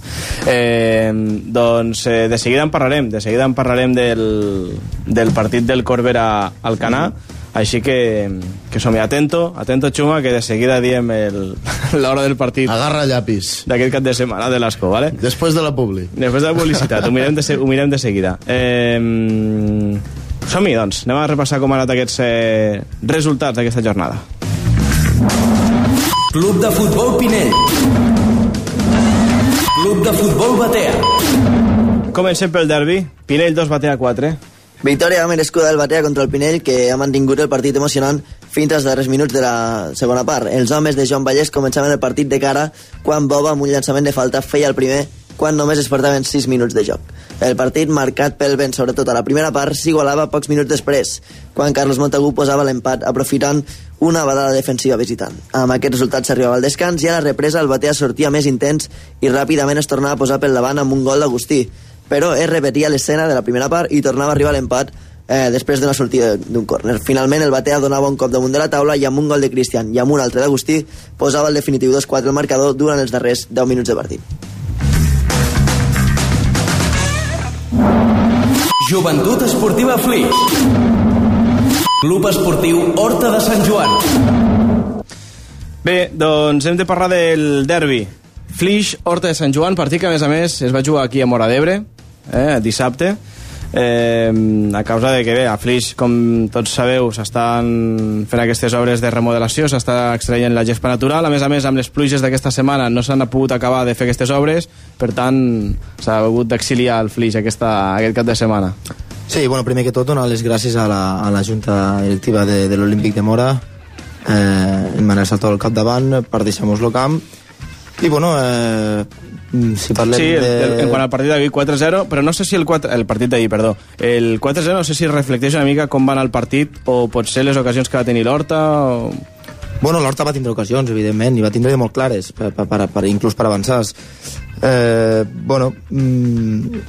Eh, doncs eh, de seguida en parlarem, de seguida en parlarem del, del partit del Corbera Alcanar, així que, que som-hi atento, atento Xuma, que de seguida diem l'hora del partit Agarra llapis. d'aquest cap de setmana de l'Asco, ¿vale? Després de la publi. Després de la publicitat, ho mirem de, ho mirem de seguida. Eh, som-hi, doncs. Anem a repassar com han anat aquests eh, resultats d'aquesta jornada. Club de futbol Pinell. Club de futbol Batea. Comencem pel derbi. Pinell 2, Batea 4. Victòria merescuda del Batea contra el Pinell, que ha mantingut el partit emocionant fins als darrers minuts de la segona part. Els homes de Joan Vallès començaven el partit de cara quan Boba, amb un llançament de falta, feia el primer quan només es portaven 6 minuts de joc. El partit, marcat pel vent, sobretot a la primera part, s'igualava pocs minuts després, quan Carlos Montagu posava l'empat, aprofitant una badada defensiva visitant. Amb aquest resultat s'arribava al descans i a la represa el Batea sortia més intens i ràpidament es tornava a posar pel davant amb un gol d'Agustí, però es repetia l'escena de la primera part i tornava a arribar l'empat eh, després d'una sortida d'un córner. Finalment, el Batea donava un cop damunt de la taula i amb un gol de Cristian i amb un altre d'Agustí posava el definitiu 2-4 al marcador durant els darrers 10 minuts de partit. Joventut Esportiva Flix. Club Esportiu Horta de Sant Joan. Bé, doncs hem de parlar del derbi. Flix, Horta de Sant Joan, partit que a més a més es va jugar aquí a Mora d'Ebre, eh, dissabte, eh, a causa de que bé, a Flix, com tots sabeu, s'estan fent aquestes obres de remodelació, s'està extraient la gespa natural, a més a més amb les pluges d'aquesta setmana no s'han pogut acabar de fer aquestes obres, per tant s'ha hagut d'exiliar el Flix aquesta, aquest cap de setmana. Sí, bueno, primer que tot donar les gràcies a la, a la Junta Directiva de, de l'Olímpic de Mora eh, Manel Saltó al capdavant per deixar-nos el camp i bueno eh, si parlem Sí, el, de... en quant al partit d'ahir 4-0, però no sé si el 4... El partit d'ahir, perdó. El 4-0 no sé si reflecteix una mica com va anar el partit o potser les ocasions que va tenir l'Horta o... Bueno, l'Horta va tindre ocasions, evidentment, i va tindre molt clares, per, per, per, per, inclús per avançar. Eh, bueno, mm,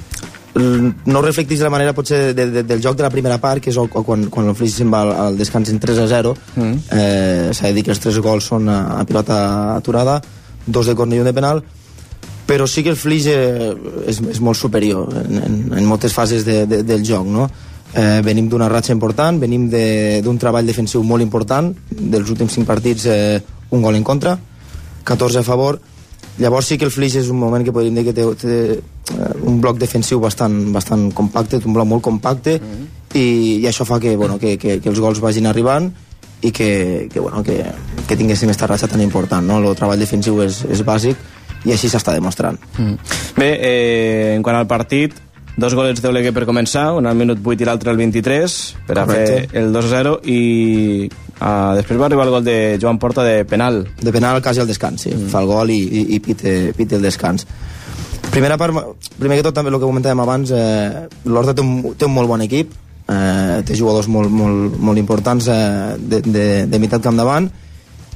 no reflecteix la manera potser de, de, del joc de la primera part, que és el, quan, quan el Flix se'n va al, al descans en 3 a 0. Mm. Eh, S'ha de dir que els tres gols són a, a pilota aturada, dos de corner i un de penal, però sí que el Flix eh, és, és molt superior en, en, en moltes fases de, de, del joc, no? Eh, venim d'una ratxa important, venim de- d'un treball defensiu molt important, dels últims 5 partits eh, un gol en contra, 14 a favor, llavors sí que el Flix és un moment que podríem dir que té, té eh, un bloc defensiu bastant, bastant compacte, un bloc molt compacte, mm -hmm. i, i això fa que, bueno, que, que, que els gols vagin arribant i que, que, bueno, que, que tinguéssim aquesta ratxa tan important. No? El treball defensiu és, és bàsic i així s'està demostrant. Mm. Bé, eh, en quant al partit, dos golets d'Oleguer per començar, un al minut 8 i l'altre al 23, per a Correcte. fer el 2-0, i uh, després va arribar el gol de Joan Porta de penal. De penal quasi al descans, sí. Mm. Fa el gol i, i, i pite, pite el descans. Primera part, primer que tot també el que comentàvem abans, eh, l'Horta té, un, té un molt bon equip, eh, té jugadors molt, molt, molt importants eh, de, de, de meitat camp davant,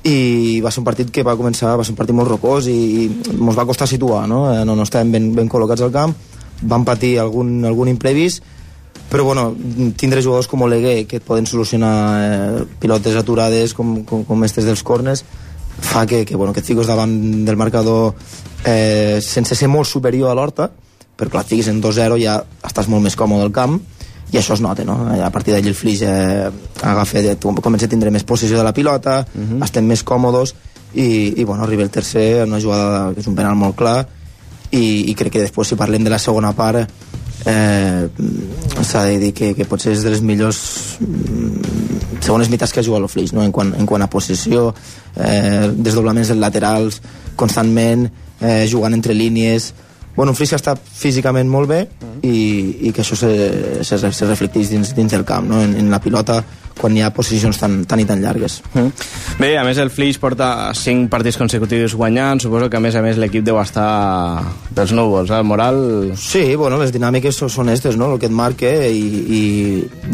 i va ser un partit que va començar, va ser un partit molt rocós i, i ens va costar situar, no? Eh, no, no estàvem ben, ben col·locats al camp, vam patir algun, algun imprevist, però bueno, tindre jugadors com Oleguer que et poden solucionar eh, pilotes aturades com, com, com estes dels corners fa que, que, bueno, que et fiques davant del marcador eh, sense ser molt superior a l'Horta però clar, et fiquis en 2-0 ja estàs molt més còmode al camp i això es nota, no? A partir d'allí el Flix eh, agafa, comença a tindre més possessió de la pilota, uh -huh. estem més còmodos i, i bueno, arriba el tercer una jugada que és un penal molt clar i, i crec que després si parlem de la segona part eh, s'ha de dir que, que potser és de les millors mm, segones meitats que ha jugat el Flix no? en, quant, en quant a possessió eh, desdoblaments laterals constantment eh, jugant entre línies bueno, que està físicament molt bé i, i que això se, se, se reflecteix dins, dins del camp no? en, en la pilota quan hi ha posicions tan, tan i tan llargues. Mm. Bé, a més el Flix porta 5 partits consecutius guanyant, suposo que a més a més l'equip deu estar dels núvols, eh? el moral... Sí, bueno, les dinàmiques són estes, no?, el que et marca i, i,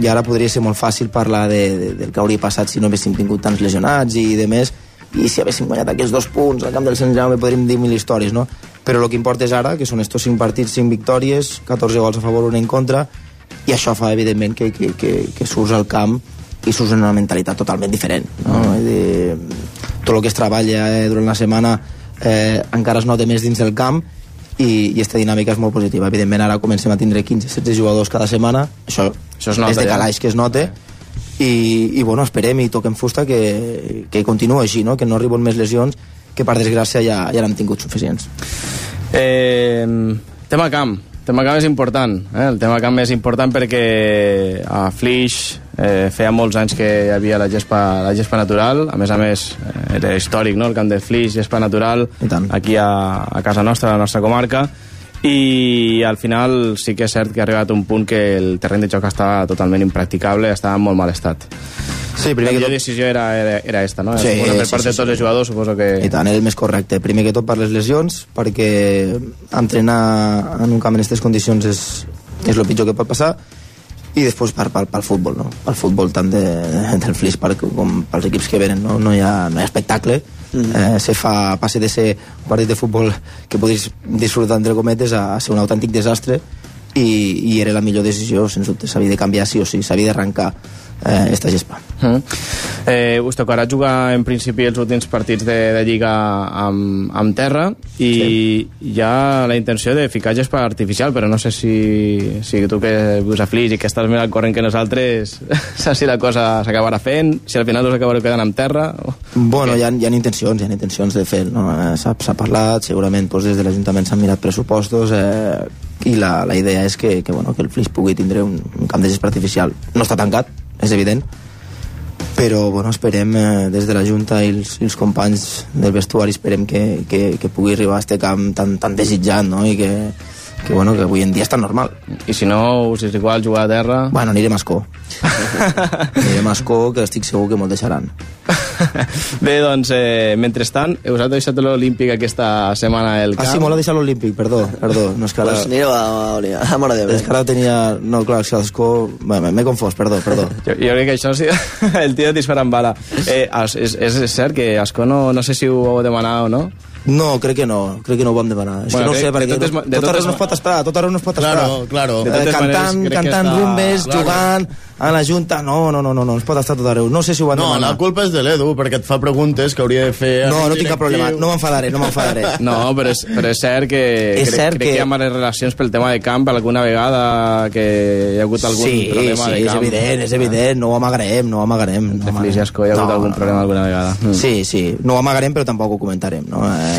i ara podria ser molt fàcil parlar de, de, del que hauria passat si no haguéssim tingut tants lesionats i de més, i si haguéssim guanyat aquests dos punts al camp del Sant Jaume podríem dir mil històries, no? Però el que importa és ara, que són estos 5 partits, 5 victòries, 14 gols a favor, un en contra, i això fa, evidentment, que, que, que, que surts al camp i surts en una mentalitat totalment diferent. No? Mm. De, tot el que es treballa eh, durant la setmana eh, encara es nota més dins del camp i, i aquesta dinàmica és molt positiva. Evidentment ara comencem a tindre 15-16 jugadors cada setmana, això, això es nota, és de calaix ja. que es nota, i, i bueno, esperem i toquem fusta que, que continuï així, no? que no arriben més lesions que per desgràcia ja, ja n'han tingut suficients. Eh, tema camp, tema camp és important, eh? el tema camp és important perquè a Flix eh, feia molts anys que hi havia la gespa, la gespa natural, a més a més eh, era històric, no?, el camp de Flix, gespa natural, aquí a, a casa nostra, a la nostra comarca, i al final sí que és cert que ha arribat un punt que el terreny de joc estava totalment impracticable, estava en molt mal estat. Sí, primer la que tot... decisió era, era, era esta, no? Sí, per sí, part sí, de tots sí. els jugadors suposo que... I tant, era el més correcte. Primer que tot per les lesions, perquè entrenar en un camp en aquestes condicions és, és el pitjor que pot passar, i després per, per, pel futbol, no? Pel futbol tant de, del Flix per, com pels equips que venen, no? No hi ha, no hi ha espectacle. Eh, se fa, passa de ser un partit de futbol que podries disfrutar entre cometes a, a ser un autèntic desastre i, i era la millor decisió, sens dubte, s'havia de canviar sí o sí, s'havia d'arrencar eh, esta gespa. Mm. Eh, us tocarà jugar en principi els últims partits de, de Lliga amb, amb terra i sí. hi ha la intenció de ficar gespa artificial, però no sé si, si tu que vius a Flix i que estàs més al corrent que nosaltres, saps si la cosa s'acabarà fent, si al final us acabareu quedant amb terra... O... Bueno, hi ha, hi ha intencions, hi ha intencions de fer no? Eh, S'ha parlat, segurament doncs, des de l'Ajuntament s'han mirat pressupostos eh, i la, la idea és que, que, bueno, que el Flix pugui tindre un, un camp de gespa artificial. No està tancat, és evident, però bueno, esperem eh, des de la Junta i els, els companys del vestuari esperem que, que, que pugui arribar a este camp tan, tan desitjat no? i que, que, bueno, que avui en dia tan normal. I si no, us és igual jugar a terra? Bueno, anirem a Escó. anirem a Escó, que estic segur que me'l deixaran. Bé, doncs, eh, mentrestant, us ha deixat l'Olímpic aquesta setmana el camp. Ah, sí, m'ho ha deixat l'Olímpic, perdó, perdó. No és que ara... Pues anireu a, a, a Mora de És que ara tenia... No, clar, és que l'Escó... Bueno, M'he confós, perdó, perdó. Jo, jo crec que això sí, el tio disparant bala. Eh, és, és, és cert que Ascó no, no sé si ho heu demanat o no, No, crec que no, crec que no ho vam demanar. És Bueno, que no ho sé, de perquè totes no, de tot arreu no es pot esperar, tot arreu no es pot Claro, esperar. claro. De Eh, totes cantant, maneres, cantant està- rumbes, claro. jugant a la Junta, no, no, no, no, no, no es pot estar tot arreu. No sé si ho van No, demanar. la culpa és de l'Edu, perquè et fa preguntes que hauria de fer... No, no tinc cap problema, no m'enfadaré, no m'enfadaré. No, però és, però és cert que, És crec, cert crec que- que hi ha males relacions pel tema de camp alguna vegada que hi ha hagut algun sí, problema sí, de és camp. evident, és evident, no ho amagarem, no ho amagarem. No De Ascó hi ha hagut algun problema alguna vegada. Mm. Sí, sí, no ho amagarem però tampoc ho comentarem, no? Eh,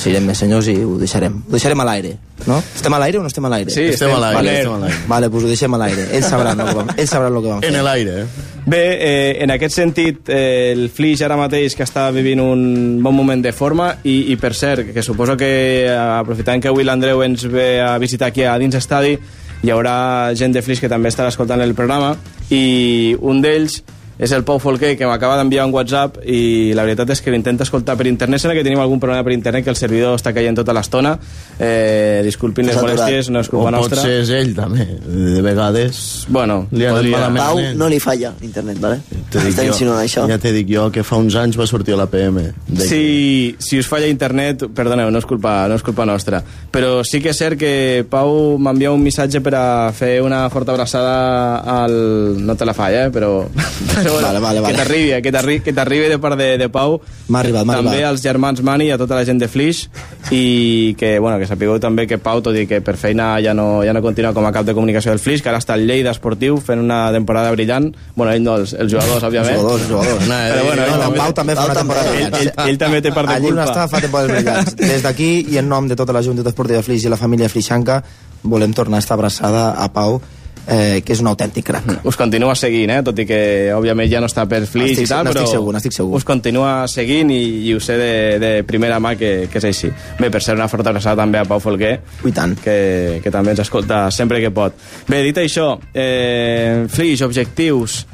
serem més senyors i ho deixarem. Ho deixarem a l'aire, no? Estem a l'aire o no estem a l'aire? Sí, Estem a l'aire, Vale. estem a l'aire. Vale, doncs ho deixem a l'aire. Ells sabran el que vam, ells sabran el que vam fer. En l'aire, eh? Bé, eh, en aquest sentit, eh, el Flix ara mateix que està vivint un bon moment de forma i, i per cert, que suposo que eh, aprofitant que avui l'Andreu ens ve a visitar aquí a dins estadi, hi haurà gent de Flix que també estarà escoltant el programa i un d'ells és el Pau Folquer, que m'acaba d'enviar un WhatsApp i la veritat és que l'intenta escoltar per internet. Sembla que tenim algun problema per internet, que el servidor està caient tota l'estona. Eh, disculpin les molèsties, no és culpa o nostra. pot ser és ell, també. De vegades... Bueno, li podria. malament. Pau, no li falla internet, vale? Dit Està jo- insinuant això. Ja t'he dit jo que fa uns anys va sortir a la PM. De Si, si us falla internet, perdoneu, no és, culpa, no és culpa nostra. Però sí que és cert que Pau m'envia un missatge per a fer una forta abraçada al... No te la falla, eh? però... però bueno, Vale, vale, vale. Que t'arribi, eh? que t'arribi que t'arribi de part de, de Pau. M'ha arribat, m'ha També arribat. als germans Mani i a tota la gent de Flix i que, bueno, que sapigueu també que Pau, tot i que per feina ja no, ja no continua com a cap de comunicació del Flix, que ara està al Lleida Esportiu fent una temporada brillant. Bueno, ell no, els, els jugadors, òbviament. Els jugadors, els jugadors. No, Però bueno, no, ell no, també- Pau també fa una temporada ell, brillant. ell, ell també té part de Allí on culpa. està fa temporades brillants. Des d'aquí i en nom de tota la Junta Esportiva Flix i la família Flixanca volem tornar a estar abraçada a Pau eh, que és un autèntic crac. Us continua seguint, eh? tot i que òbviament ja no està per Flix Estic- i tal, però segur, n'estic segur. us continua seguint i, i ho sé de, de primera mà que, que és així. Bé, per ser una forta abraçada també a Pau Folguer, I tant. que, que també ens escolta sempre que pot. Bé, dit això, eh, Flix, objectius...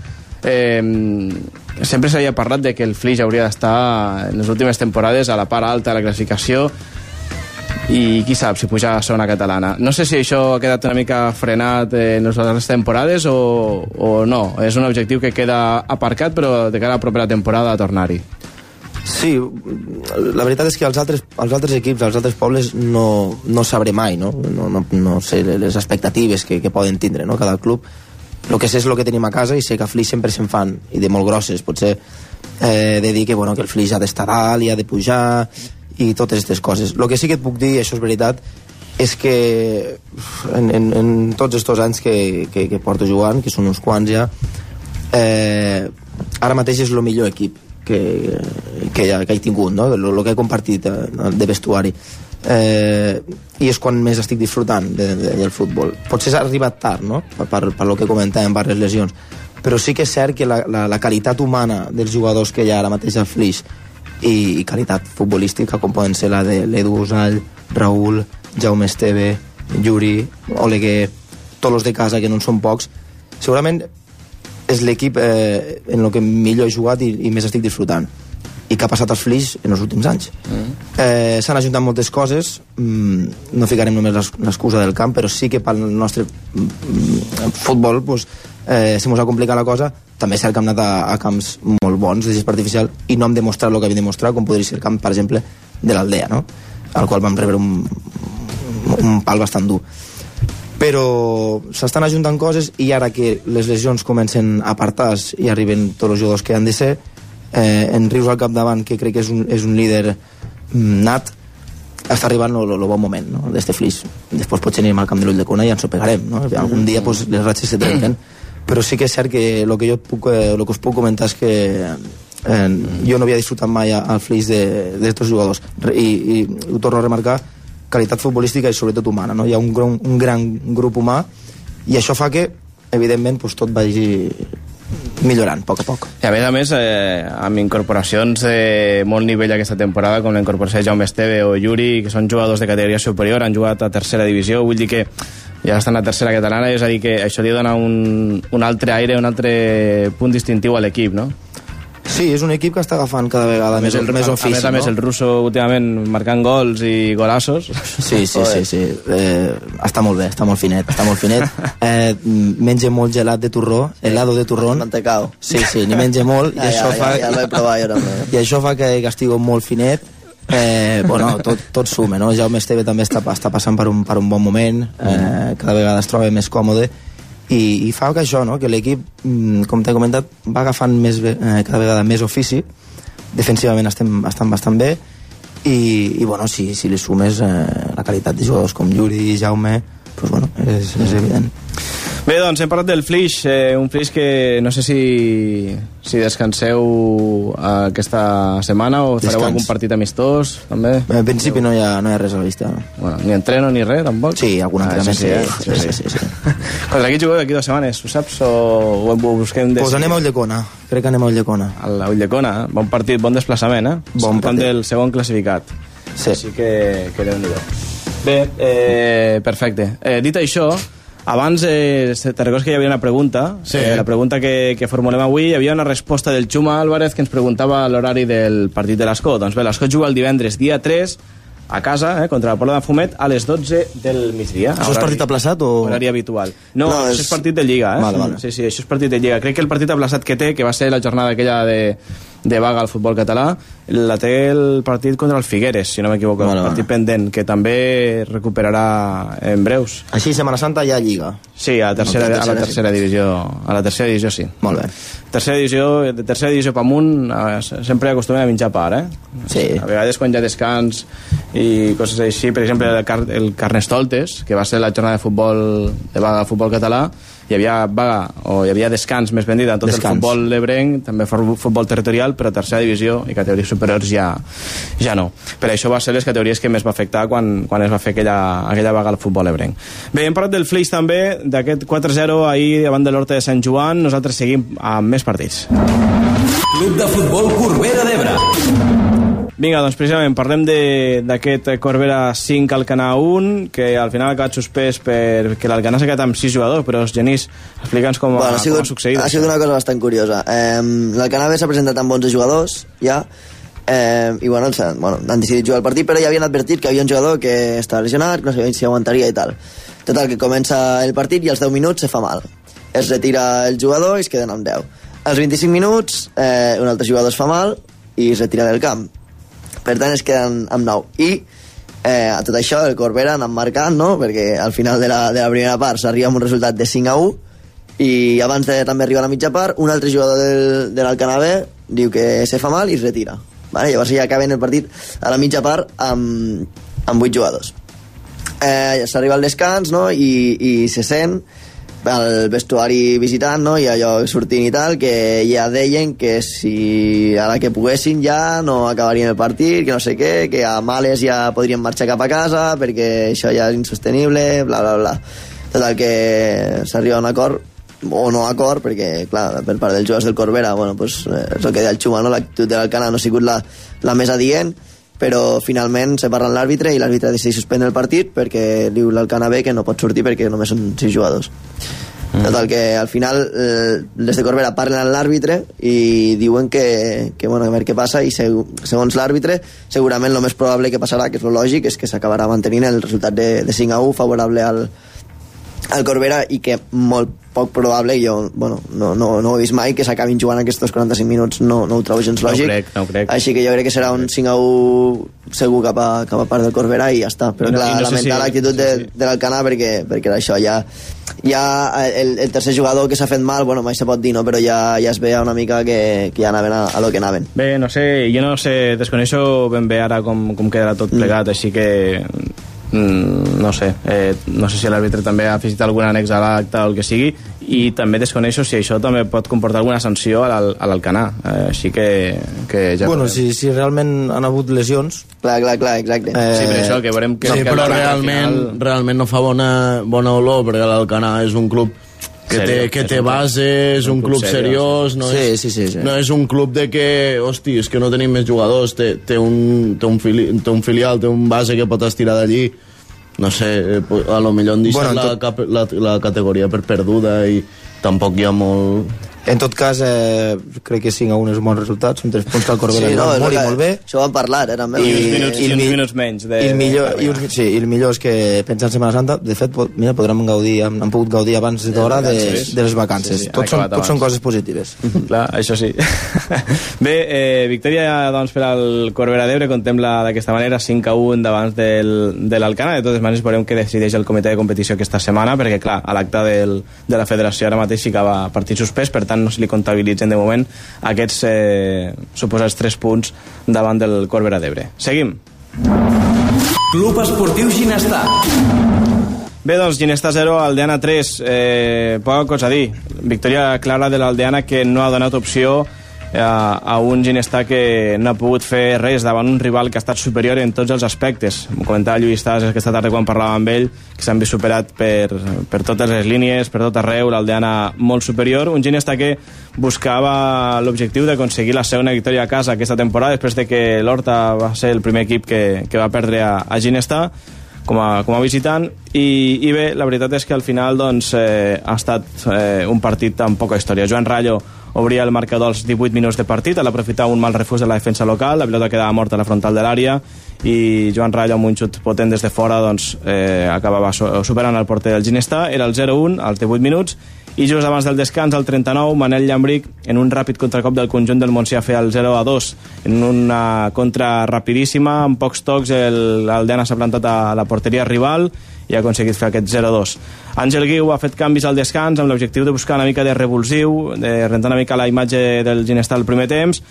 Eh, sempre s'havia parlat de que el Flix hauria d'estar en les últimes temporades a la part alta de la classificació i qui sap si puja a segona catalana. No sé si això ha quedat una mica frenat en les darreres temporades o, o no. És un objectiu que queda aparcat, però de cara a la propera temporada a tornar-hi. Sí, la veritat és que els altres, els altres equips, els altres pobles no, no sabré mai, no? No, no, no sé les expectatives que, que poden tindre, no? Cada club. El que sé és el que tenim a casa i sé que a Flix sempre se'n fan, i de molt grosses, potser eh, de dir que, bueno, que el Flix ha d'estar dalt i ha de pujar i totes aquestes coses. El que sí que et puc dir, això és veritat, és que en, en, en tots aquests anys que, que, que porto jugant, que són uns quants ja, eh, ara mateix és el millor equip que, que, ja, que he tingut, no? el, el que he compartit eh, de vestuari. Eh, I és quan més estic disfrutant de, de, del futbol. Potser s'ha arribat tard, no? per, per, per lo que comentàvem, per les lesions. Però sí que és cert que la, la, la qualitat humana dels jugadors que hi ha ara mateix al Flix i, i qualitat futbolística, com poden ser la de l'Edu Usall, Raül, Jaume Esteve, Yuri, Oleguer, tots els de casa, que no en són pocs, segurament és l'equip eh, en el que millor he jugat i, i més estic disfrutant i que ha passat als Flix en els últims anys. Mm. Eh, S'han ajuntat moltes coses, mm, no ficarem només l'excusa del camp, però sí que pel nostre mm, futbol pues, eh, se mos ha complicat la cosa. També és cert que hem anat a, a camps molt bons de gespa artificial i no hem demostrat el que havíem demostrat, com podria ser el camp, per exemple, de l'Aldea, no? al qual vam rebre un, un pal bastant dur però s'estan ajuntant coses i ara que les lesions comencen a apartar i arriben tots els jugadors que han de ser eh, en Rius al capdavant que crec que és un, és un líder mm, nat està arribant el bon moment no? d'este flix després potser anirem al camp de l'ull de Cona i ens ho pegarem no? algun dia pues, les ratxes se trenquen però sí que és cert que el que jo puc, lo que us puc comentar és que eh, jo no havia disfrutat mai al flix d'estos jugadors i, i ho torno a remarcar qualitat futbolística i sobretot humana no? hi ha un, un gran grup humà i això fa que evidentment pues, tot vagi millorant a poc a poc I a més a més, eh, amb incorporacions de molt nivell aquesta temporada, com la incorporació de Jaume Esteve o Yuri, que són jugadors de categoria superior, han jugat a tercera divisió, vull dir que ja estan a tercera catalana, és a dir, que això li dona un, un altre aire, un altre punt distintiu a l'equip, no? Sí, és un equip que està agafant cada vegada més, el, més a, ofici, a més a més, no? el russo últimament marcant gols i golassos. Sí, sí, sí, sí. Eh, està molt bé, està molt finet, està molt finet. Eh, menja molt gelat de torró, helado de torrón. Mantecao. Sí, sí, n'hi menja molt i Ja, això ja, fa... ja, ja l'he provat jo també. I això fa que, que estigui molt finet. Eh, bueno, tot, tot suma, no? Jaume Esteve també està, està passant per un, per un bon moment, eh, cada vegada es troba més còmode, i, i fa que això, no? que l'equip, mm, com t'he comentat, va agafant més, bé- eh, cada vegada més ofici, defensivament estem, estan bastant bé, i, i bueno, si, si li sumes eh, la qualitat de jugadors com Yuri i Jaume, pues, bueno, és, és evident. Bé, doncs hem parlat del Flix, eh, un Flix que no sé si, si descanseu aquesta setmana o fareu Descans. algun partit amistós, també. En principi no hi ha, no hi ha res a la vista. No? Bueno, ni entreno ni res, tampoc? Sí, algun Ah, entrenament, sí, eh? sí, sí, sí, sí, sí. Contra qui jugueu d'aquí dues setmanes, ho saps? O ho, busquem des... Pues anem a Ulldecona, crec que anem a Ulldecona. A la Ulldecona, eh? bon partit, bon desplaçament, eh? Bon partit. del segon classificat. Sí. Així que, que déu nhi Bé, eh, perfecte. Eh, dit això, Abans, eh, te recordes que hi havia una pregunta? Sí. Eh, la pregunta que, que formulem avui, hi havia una resposta del Xuma Álvarez que ens preguntava l'horari del partit de l'Escó. Doncs bé, l'Escó juga el divendres, dia 3, a casa, eh, contra la Pobla de Fumet, a les 12 del migdia. Això és partit aplaçat o...? Horari habitual. No, No, és- això és partit de Lliga, eh? Vale, vale. Sí, sí, això és partit de Lliga. Crec que el partit aplaçat que té, que va ser la jornada aquella de, de vaga al futbol català, la té el partit contra el Figueres, si no m'equivoco. Vale, el partit pendent, que també recuperarà en breus. Així, Setmana Santa ja Lliga. Sí, a la tercera, a la tercera, divisió. A la tercera divisió, sí. Molt bé. Tercera divisió, de tercera divisió pa amunt, sempre acostumen a menjar part, eh? Sí. A vegades quan ha descans i coses així, per exemple, el, car el Carnestoltes, que va ser la jornada de futbol de vaga de futbol català, hi havia vaga, o hi havia descans més ben dit, en tot Descans. el futbol lebrenc, també for- futbol territorial, però tercera divisió i categories superiors ja, ja no. Per això va ser les categories que més va afectar quan, quan es va fer aquella, aquella vaga al futbol lebrenc. Bé, hem parlat del Flix també, d'aquest 4-0 ahir davant de l'Horta de Sant Joan, nosaltres seguim amb més partits. Club de futbol Corbera d'Ebre. Vinga, doncs precisament parlem de- d'aquest Corbera 5 Alcanar 1, que al final ha acabat suspès perquè l'Alcanar s'ha quedat amb 6 jugadors, però Genís, explica'ns com, Bueno, ha, ha, sigut, com ha succeït. ha sigut una cosa bastant curiosa. Eh, L'Alcanave s'ha presentat amb 11 jugadors, ja, eh, i bueno, han, bueno, han decidit jugar el partit, però ja havien advertit que hi havia un jugador que estava lesionat, que no sabia si aguantaria i tal. Total, que comença el partit i als 10 minuts se fa mal. Es retira el jugador i es queden amb 10. Als 25 minuts, eh, un altre jugador es fa mal i es retira del camp. Per tant, es queden amb 9. I eh, a tot això el Corbera han marcant, no? perquè al final de la, de la primera part s'arriba amb un resultat de 5 a 1 i abans de també arribar a la mitja part un altre jugador del, de l'Alcanavè diu que se fa mal i es retira vale? llavors ja acaben el partit a la mitja part amb, amb 8 jugadors eh, s'arriba al descans no? I, i se sent al vestuari visitant no? i allò sortint i tal que ja deien que si a la que poguessin ja no acabarien el partit que no sé què, que a males ja podrien marxar cap a casa perquè això ja és insostenible bla bla bla total que s'arriba a un acord o no acord, perquè, clar, per part dels jugadors del Corbera, bueno, pues, eh, és el que deia el Xuma, no? l'actitud de l'Alcana no ha sigut la, la més adient, però finalment se parla amb l'àrbitre i l'àrbitre decideix suspendre el partit perquè diu l'Alcana B que no pot sortir perquè només són sis jugadors. Mm. Total, que al final eh, les de Corbera parlen amb l'àrbitre i diuen que, que, bueno, a veure què passa i seg segons l'àrbitre segurament el més probable que passarà, que és lo lògic, és que s'acabarà mantenint el resultat de, de 5 a 1 favorable al, al Corbera i que molt poc probable, jo bueno, no, no, no ho he vist mai, que s'acabin jugant aquests 45 minuts, no, no ho trobo gens No lògic. crec, no crec. Així que jo crec que serà un 5 a 1 segur cap a, cap a part del Corbera i ja està. Però no- clar, no lamentar si- l'actitud de, de l'Alcanar perquè, perquè era això, ja, ja el, el tercer jugador que s'ha fet mal, bueno, mai se pot dir, no? però ja, ja es veia una mica que, que ja anaven a, a lo que anaven. Bé, no sé, jo no sé, desconeixo ben bé ara com, com quedarà tot plegat, així que mm, no sé, eh, no sé si l'àrbitre també ha afegit algun annex a l'acte o el que sigui i també desconeixo si això també pot comportar alguna sanció a l'Al- a l'Alcanar eh, així que, que ja bueno, si, si realment han hagut lesions... Clar, clar, clar, exacte. Eh, Sí, per això, que veurem que... Sí, que però al realment, final- realment no fa bona, bona olor, perquè l'Alcanar és un club que té, que té un club- base, és un club seriós, no, Sí, és, sí, sí, sí. no és un club de que, hosti, és que no tenim més jugadors, té, té, un, té, un, fili, té un filial, té un base que pot estirar d'allí, no sé, eh, a lo millor han deixat Bueno, en la, tot- cap, la, la categoria per perduda i tampoc hi ha molt... En tot cas, eh, crec que 5 a 1 és un bon resultat, són 3 punts que el Corbera Sí, no, molt i que- molt bé. Això ho vam parlar, eh, també. I uns minuts, i el uns mi- minuts menys de, I el millor, de i uns, sí, i el millor és que pensant en Setmana Santa, de fet, mira, podrem gaudir, hem, hem pogut gaudir abans d'hora de, de les vacances. Sí, sí, Tots, són, tots són coses positives. Clar, això sí. Bé, eh, victòria doncs, per al Corbera d'Ebre, contempla d'aquesta manera 5 a 1 davant del, de l'Alcana. De totes maneres, veurem què decideix el comitè de competició aquesta setmana, perquè, clar, a l'acte del, de la federació ara mateix sí que va partit suspès, per tant no se li comptabilitzen de moment aquests eh, suposats 3 punts davant del Corbera d'Ebre. Seguim. Club Esportiu Ginestar. Bé, doncs, Ginesta 0, Aldeana 3. Eh, poca cosa a dir. Victòria clara de l'Aldeana que no ha donat opció a, a un Ginesta que no ha pogut fer res davant un rival que ha estat superior en tots els aspectes. M'ho comentava Lluís Tas aquesta tarda quan parlava amb ell, que s'han vist superat per, per totes les línies, per tot arreu, l'Aldeana molt superior. Un Ginesta que buscava l'objectiu d'aconseguir la segona victòria a casa aquesta temporada, després de que l'Horta va ser el primer equip que, que va perdre a, a Ginesta com a, com a visitant i, i bé, la veritat és que al final doncs, eh, ha estat eh, un partit amb poca història. Joan Rayo obria el marcador als 18 minuts de partit, a l'aprofitar un mal refús de la defensa local, la pilota quedava morta a la frontal de l'àrea i Joan Rayo amb un xut potent des de fora doncs, eh, acabava superant el porter del Ginestà, era el 0-1 als 18 minuts i just abans del descans, al 39, Manel Llambric, en un ràpid contracop del conjunt del Montsià, feia el 0 a 2, en una contra rapidíssima, amb pocs tocs, el, el Dena s'ha plantat a la porteria rival i ha aconseguit fer aquest 0-2. Àngel Guiu ha fet canvis al descans amb l'objectiu de buscar una mica de revulsiu, de rentar una mica la imatge del Ginestar al primer temps,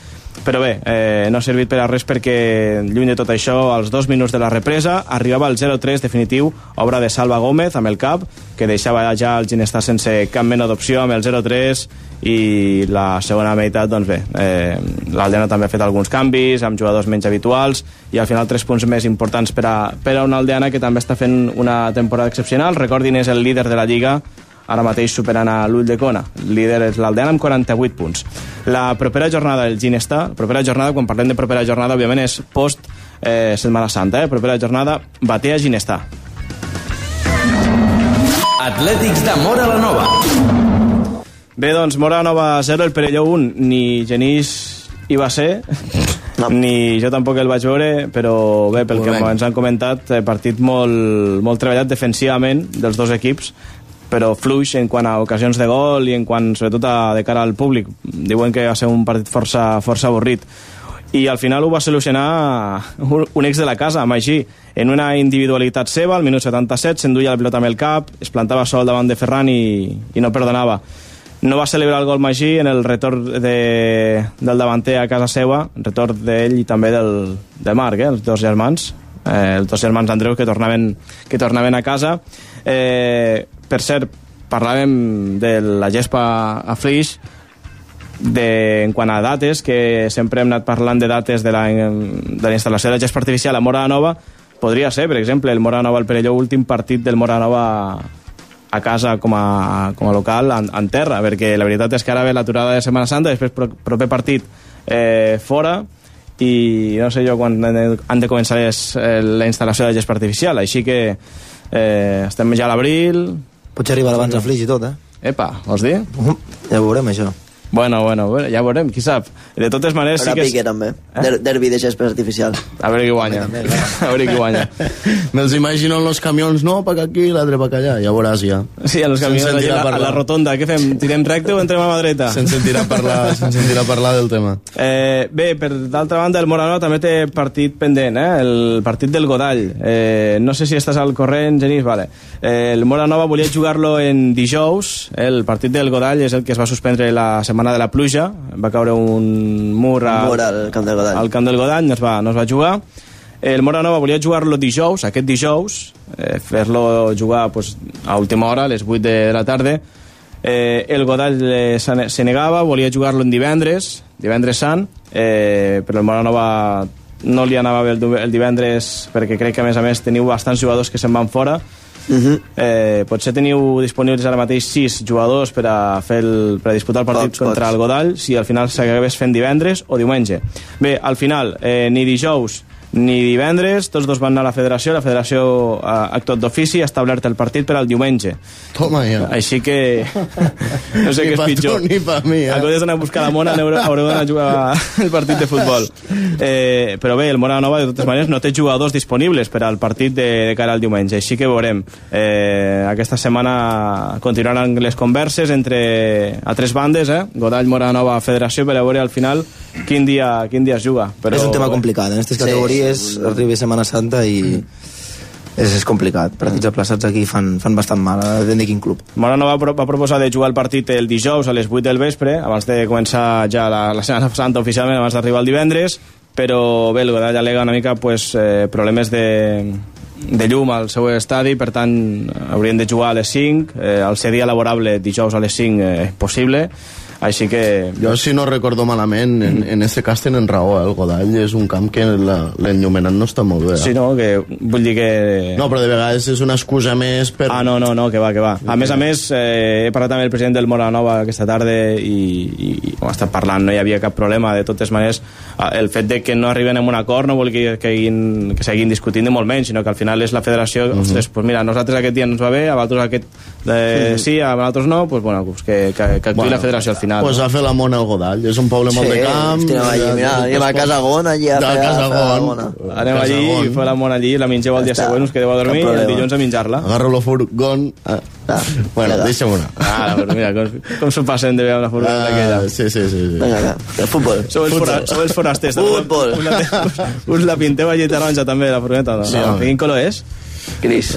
però bé, eh, no ha servit per a res perquè lluny de tot això, als dos minuts de la represa arribava el 0-3 definitiu, obra de Salva Gómez amb el cap, que deixava ja el Ginestar sense cap mena d'opció amb el 0-3 i la segona meitat, doncs bé, eh, l'Aldena també ha fet alguns canvis amb jugadors menys habituals i al final tres punts més importants per a, per a una Aldeana que també està fent una temporada excepcional. Recordin, és el líder de la Lliga ara mateix superant a l'Ull de Cona. Líder és l'Aldena amb 48 punts. La propera jornada del Ginestà, la propera jornada, quan parlem de propera jornada, òbviament és post eh, Setmana Santa, eh? propera jornada, Batea Ginestà. Atlètics de Mora la Nova. Bé, doncs, Mora Nova 0, el Perelló 1, ni Genís hi va ser, no. ni jo tampoc el vaig veure, però bé, pel Molt que bé. ens han comentat, eh, partit molt, molt treballat defensivament dels dos equips, però fluix en quant a ocasions de gol i en quant, sobretot, a, de cara al públic. Diuen que va ser un partit força, força avorrit. I al final ho va solucionar un ex de la casa, així, en una individualitat seva, al minut 77, s'enduia la pilota amb el cap, es plantava sol davant de Ferran i, i no perdonava. No va celebrar el gol Magí en el retorn de, del davanter a casa seva, retorn d'ell i també del, de Marc, eh, els dos germans, eh, els dos germans Andreu que tornaven, que tornaven a casa. Eh, per cert, parlàvem de la gespa a Flix, de, en quant a dates, que sempre hem anat parlant de dates de la, de la instal·lació de la gespa artificial a Mora Nova, podria ser, per exemple, el Mora Nova al Perelló, últim partit del Mora Nova a casa com a, com a local en, en terra, perquè la veritat és que ara ve l'aturada de Setmana Santa, després pro, proper partit eh, fora, i no sé jo quan han de començar les, eh, la instal·lació de gespa artificial, així que eh, estem ja a l'abril... Potser arribar abans a Flix i tot, eh? Epa, vols dir? Ja veurem, això. Bueno, bueno, bueno, ja veurem, qui sap. De totes maneres... Ara sí que pique, també. Eh? Der derbi de gespa artificial. A veure qui guanya. a veure qui guanya. Me'ls imagino en los camions, no, pa aquí, l'altre pa allà, ja veuràs ja. Sí, a los camions, allà, a, la, a la rotonda. Què fem? Tirem recte o entrem a mà dreta? Se'n sentirà parlar, se'n sentirà parlar del tema. Eh, bé, per d'altra banda, el Moranova també té partit pendent, eh? el partit del Godall. Eh, no sé si estàs al corrent, Genís, vale. Eh, el Moranova volia jugar-lo en dijous, eh? el partit del Godall és el que es va suspendre la setmana de la pluja, va caure un mur, a, Un mur al camp del Godall. al camp del Godall, no es va, no es va jugar. El Mora Nova volia jugar-lo dijous, aquest dijous, eh, fer-lo jugar pues, a última hora, a les 8 de la tarda. Eh, el Godall eh, se se negava, volia jugar-lo en divendres, divendres sant, eh, però el Mora Nova no li anava bé el, el divendres perquè crec que a més a més teniu bastants jugadors que se'n van fora Uh -huh. eh, potser teniu disponibles ara mateix sis jugadors per a, fer el, per a disputar el partit Pocs, contra pocs. el Godall si al final s'acabés fent divendres o diumenge bé, al final, eh, ni dijous ni divendres, tots dos van anar a la federació. La federació ha actuat d'ofici ha establert el partit per al diumenge. Toma ja. així que no sé Ni què és pitjor. tu ni pa mi, eh? en comptes d'anar a buscar la mona haureu, d'anar a jugar el partit de futbol. Eh, però bé, el Mora Nova de totes maneres no té jugadors disponibles per al partit de, de cara al diumenge. Així que veurem. Eh, aquesta setmana continuaran les converses entre a tres bandes eh? Godall, Mora Nova, Federació per a veure al final quin dia, quin dia es juga. Però, és un tema complicat, en aquestes Sí, categories sí. arriba Setmana Santa i és, és complicat. Partits aplaçats aquí fan, fan bastant mal, depèn de quin club. Mora Nova pro- va proposar de jugar el partit el dijous a les 8 del vespre, abans de començar ja la, la Setmana Santa oficialment, abans d'arribar el divendres, però bé, el Godall alega una mica pues, eh, problemes de, de llum al seu estadi, per tant haurien de jugar a les 5, eh, al ser dia laborable dijous a les 5 eh, possible, així que... Jo, si no recordo malament, en, en este cas tenen raó, eh? el Godall és un camp que la- l'enllumenat no està molt bé. Eh? Sí, no, que vull dir que... No, però de vegades és una excusa més per... Ah, no, no, no, que va, que va. A més a més, eh, he parlat amb el president del Mora Nova aquesta tarda i, i, i ha estat parlant, no hi havia cap problema. De totes maneres, Ah, el fet de que no arriben a un acord no vol que, que, hagin, que seguin discutint de molt menys, sinó que al final és la federació, Mhm. ostres, pues mira, a nosaltres aquest dia ens va bé, a vosaltres aquest eh, sí, a vosaltres no, pues bueno, pues que, que, que actuï la federació al final. Pues a fer la mona al Godall. És un poble molt de camp. hòstia, allí, mira, anem a Casa Gon, allí a fer, a Casa fer la Gon. bona. Anem allí i la mona allí, la mengeu el dia següent, us quedeu a dormir i el dilluns a menjar-la. Agarro el furgón. Ah. bueno, deixa'm una. Ah, però mira, com, com s'ho passen de amb la furgoneta aquella. Ah, sí, sí, sí. sí. Vinga, va, el futbol. Sou els, fora, sou els forasters. Futbol. Us la, us, la pinteu allí taronja també, la furgoneta? No? Sí, no. Quin color és? Gris.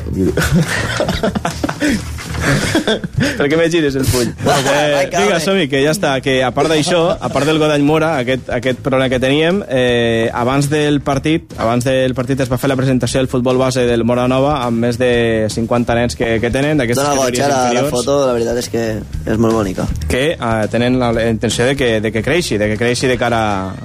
Per què me gires el full? Eh, vinga, som que ja està, que a part d'això, a part del Godall Mora, aquest, aquest problema que teníem, eh, abans del partit, abans del partit es va fer la presentació del futbol base del Mora Nova amb més de 50 nens que, que tenen d'aquestes categories la inferiors foto, la veritat és que és molt bonica. que eh, tenen la, la intenció de que, de que creixi, de que creixi de cara,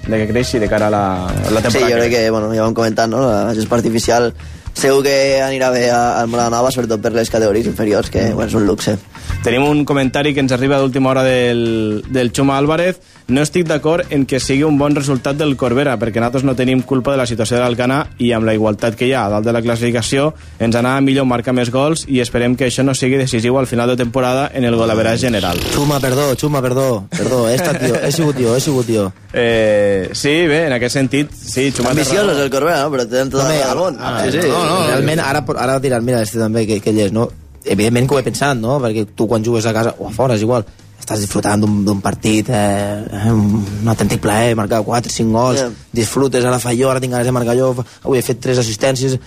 de que creixi de cara a la, a la Sí, temporada. jo que crec que, bueno, ja ho hem comentat, no? La gespa artificial segur que anirà bé a- al Mola Nova, sobretot per les categories inferiors, que bueno, és un luxe. Tenim un comentari que ens arriba d'última hora del, del Xuma Álvarez. No estic d'acord en que sigui un bon resultat del Corbera, perquè nosaltres no tenim culpa de la situació de l'Alcana i amb la igualtat que hi ha a dalt de la classificació ens anava millor marcar més gols i esperem que això no sigui decisiu al final de temporada en el golaverat general. Xuma, perdó, Xuma, perdó. Perdó, he estat jo, he sigut jo, he sigut jo. Eh, sí, bé, en aquest sentit, sí, Xuma... és el Corbera, no? Però tenen tota la raó del món. ah, sí, sí. No, no, realment, ara, ara diran, mira, este també, que, que ell és, no? Evidentment que ho he pensat, no? Perquè tu quan jugues a casa o a fora és igual, estàs disfrutant d'un d'un partit, eh, eh, un autèntic plaer, marcar 4, 5 gols, Yeah. disfrutes, ara fa jo, ara tinc ganes de marcar jo, avui he fet 3 assistències...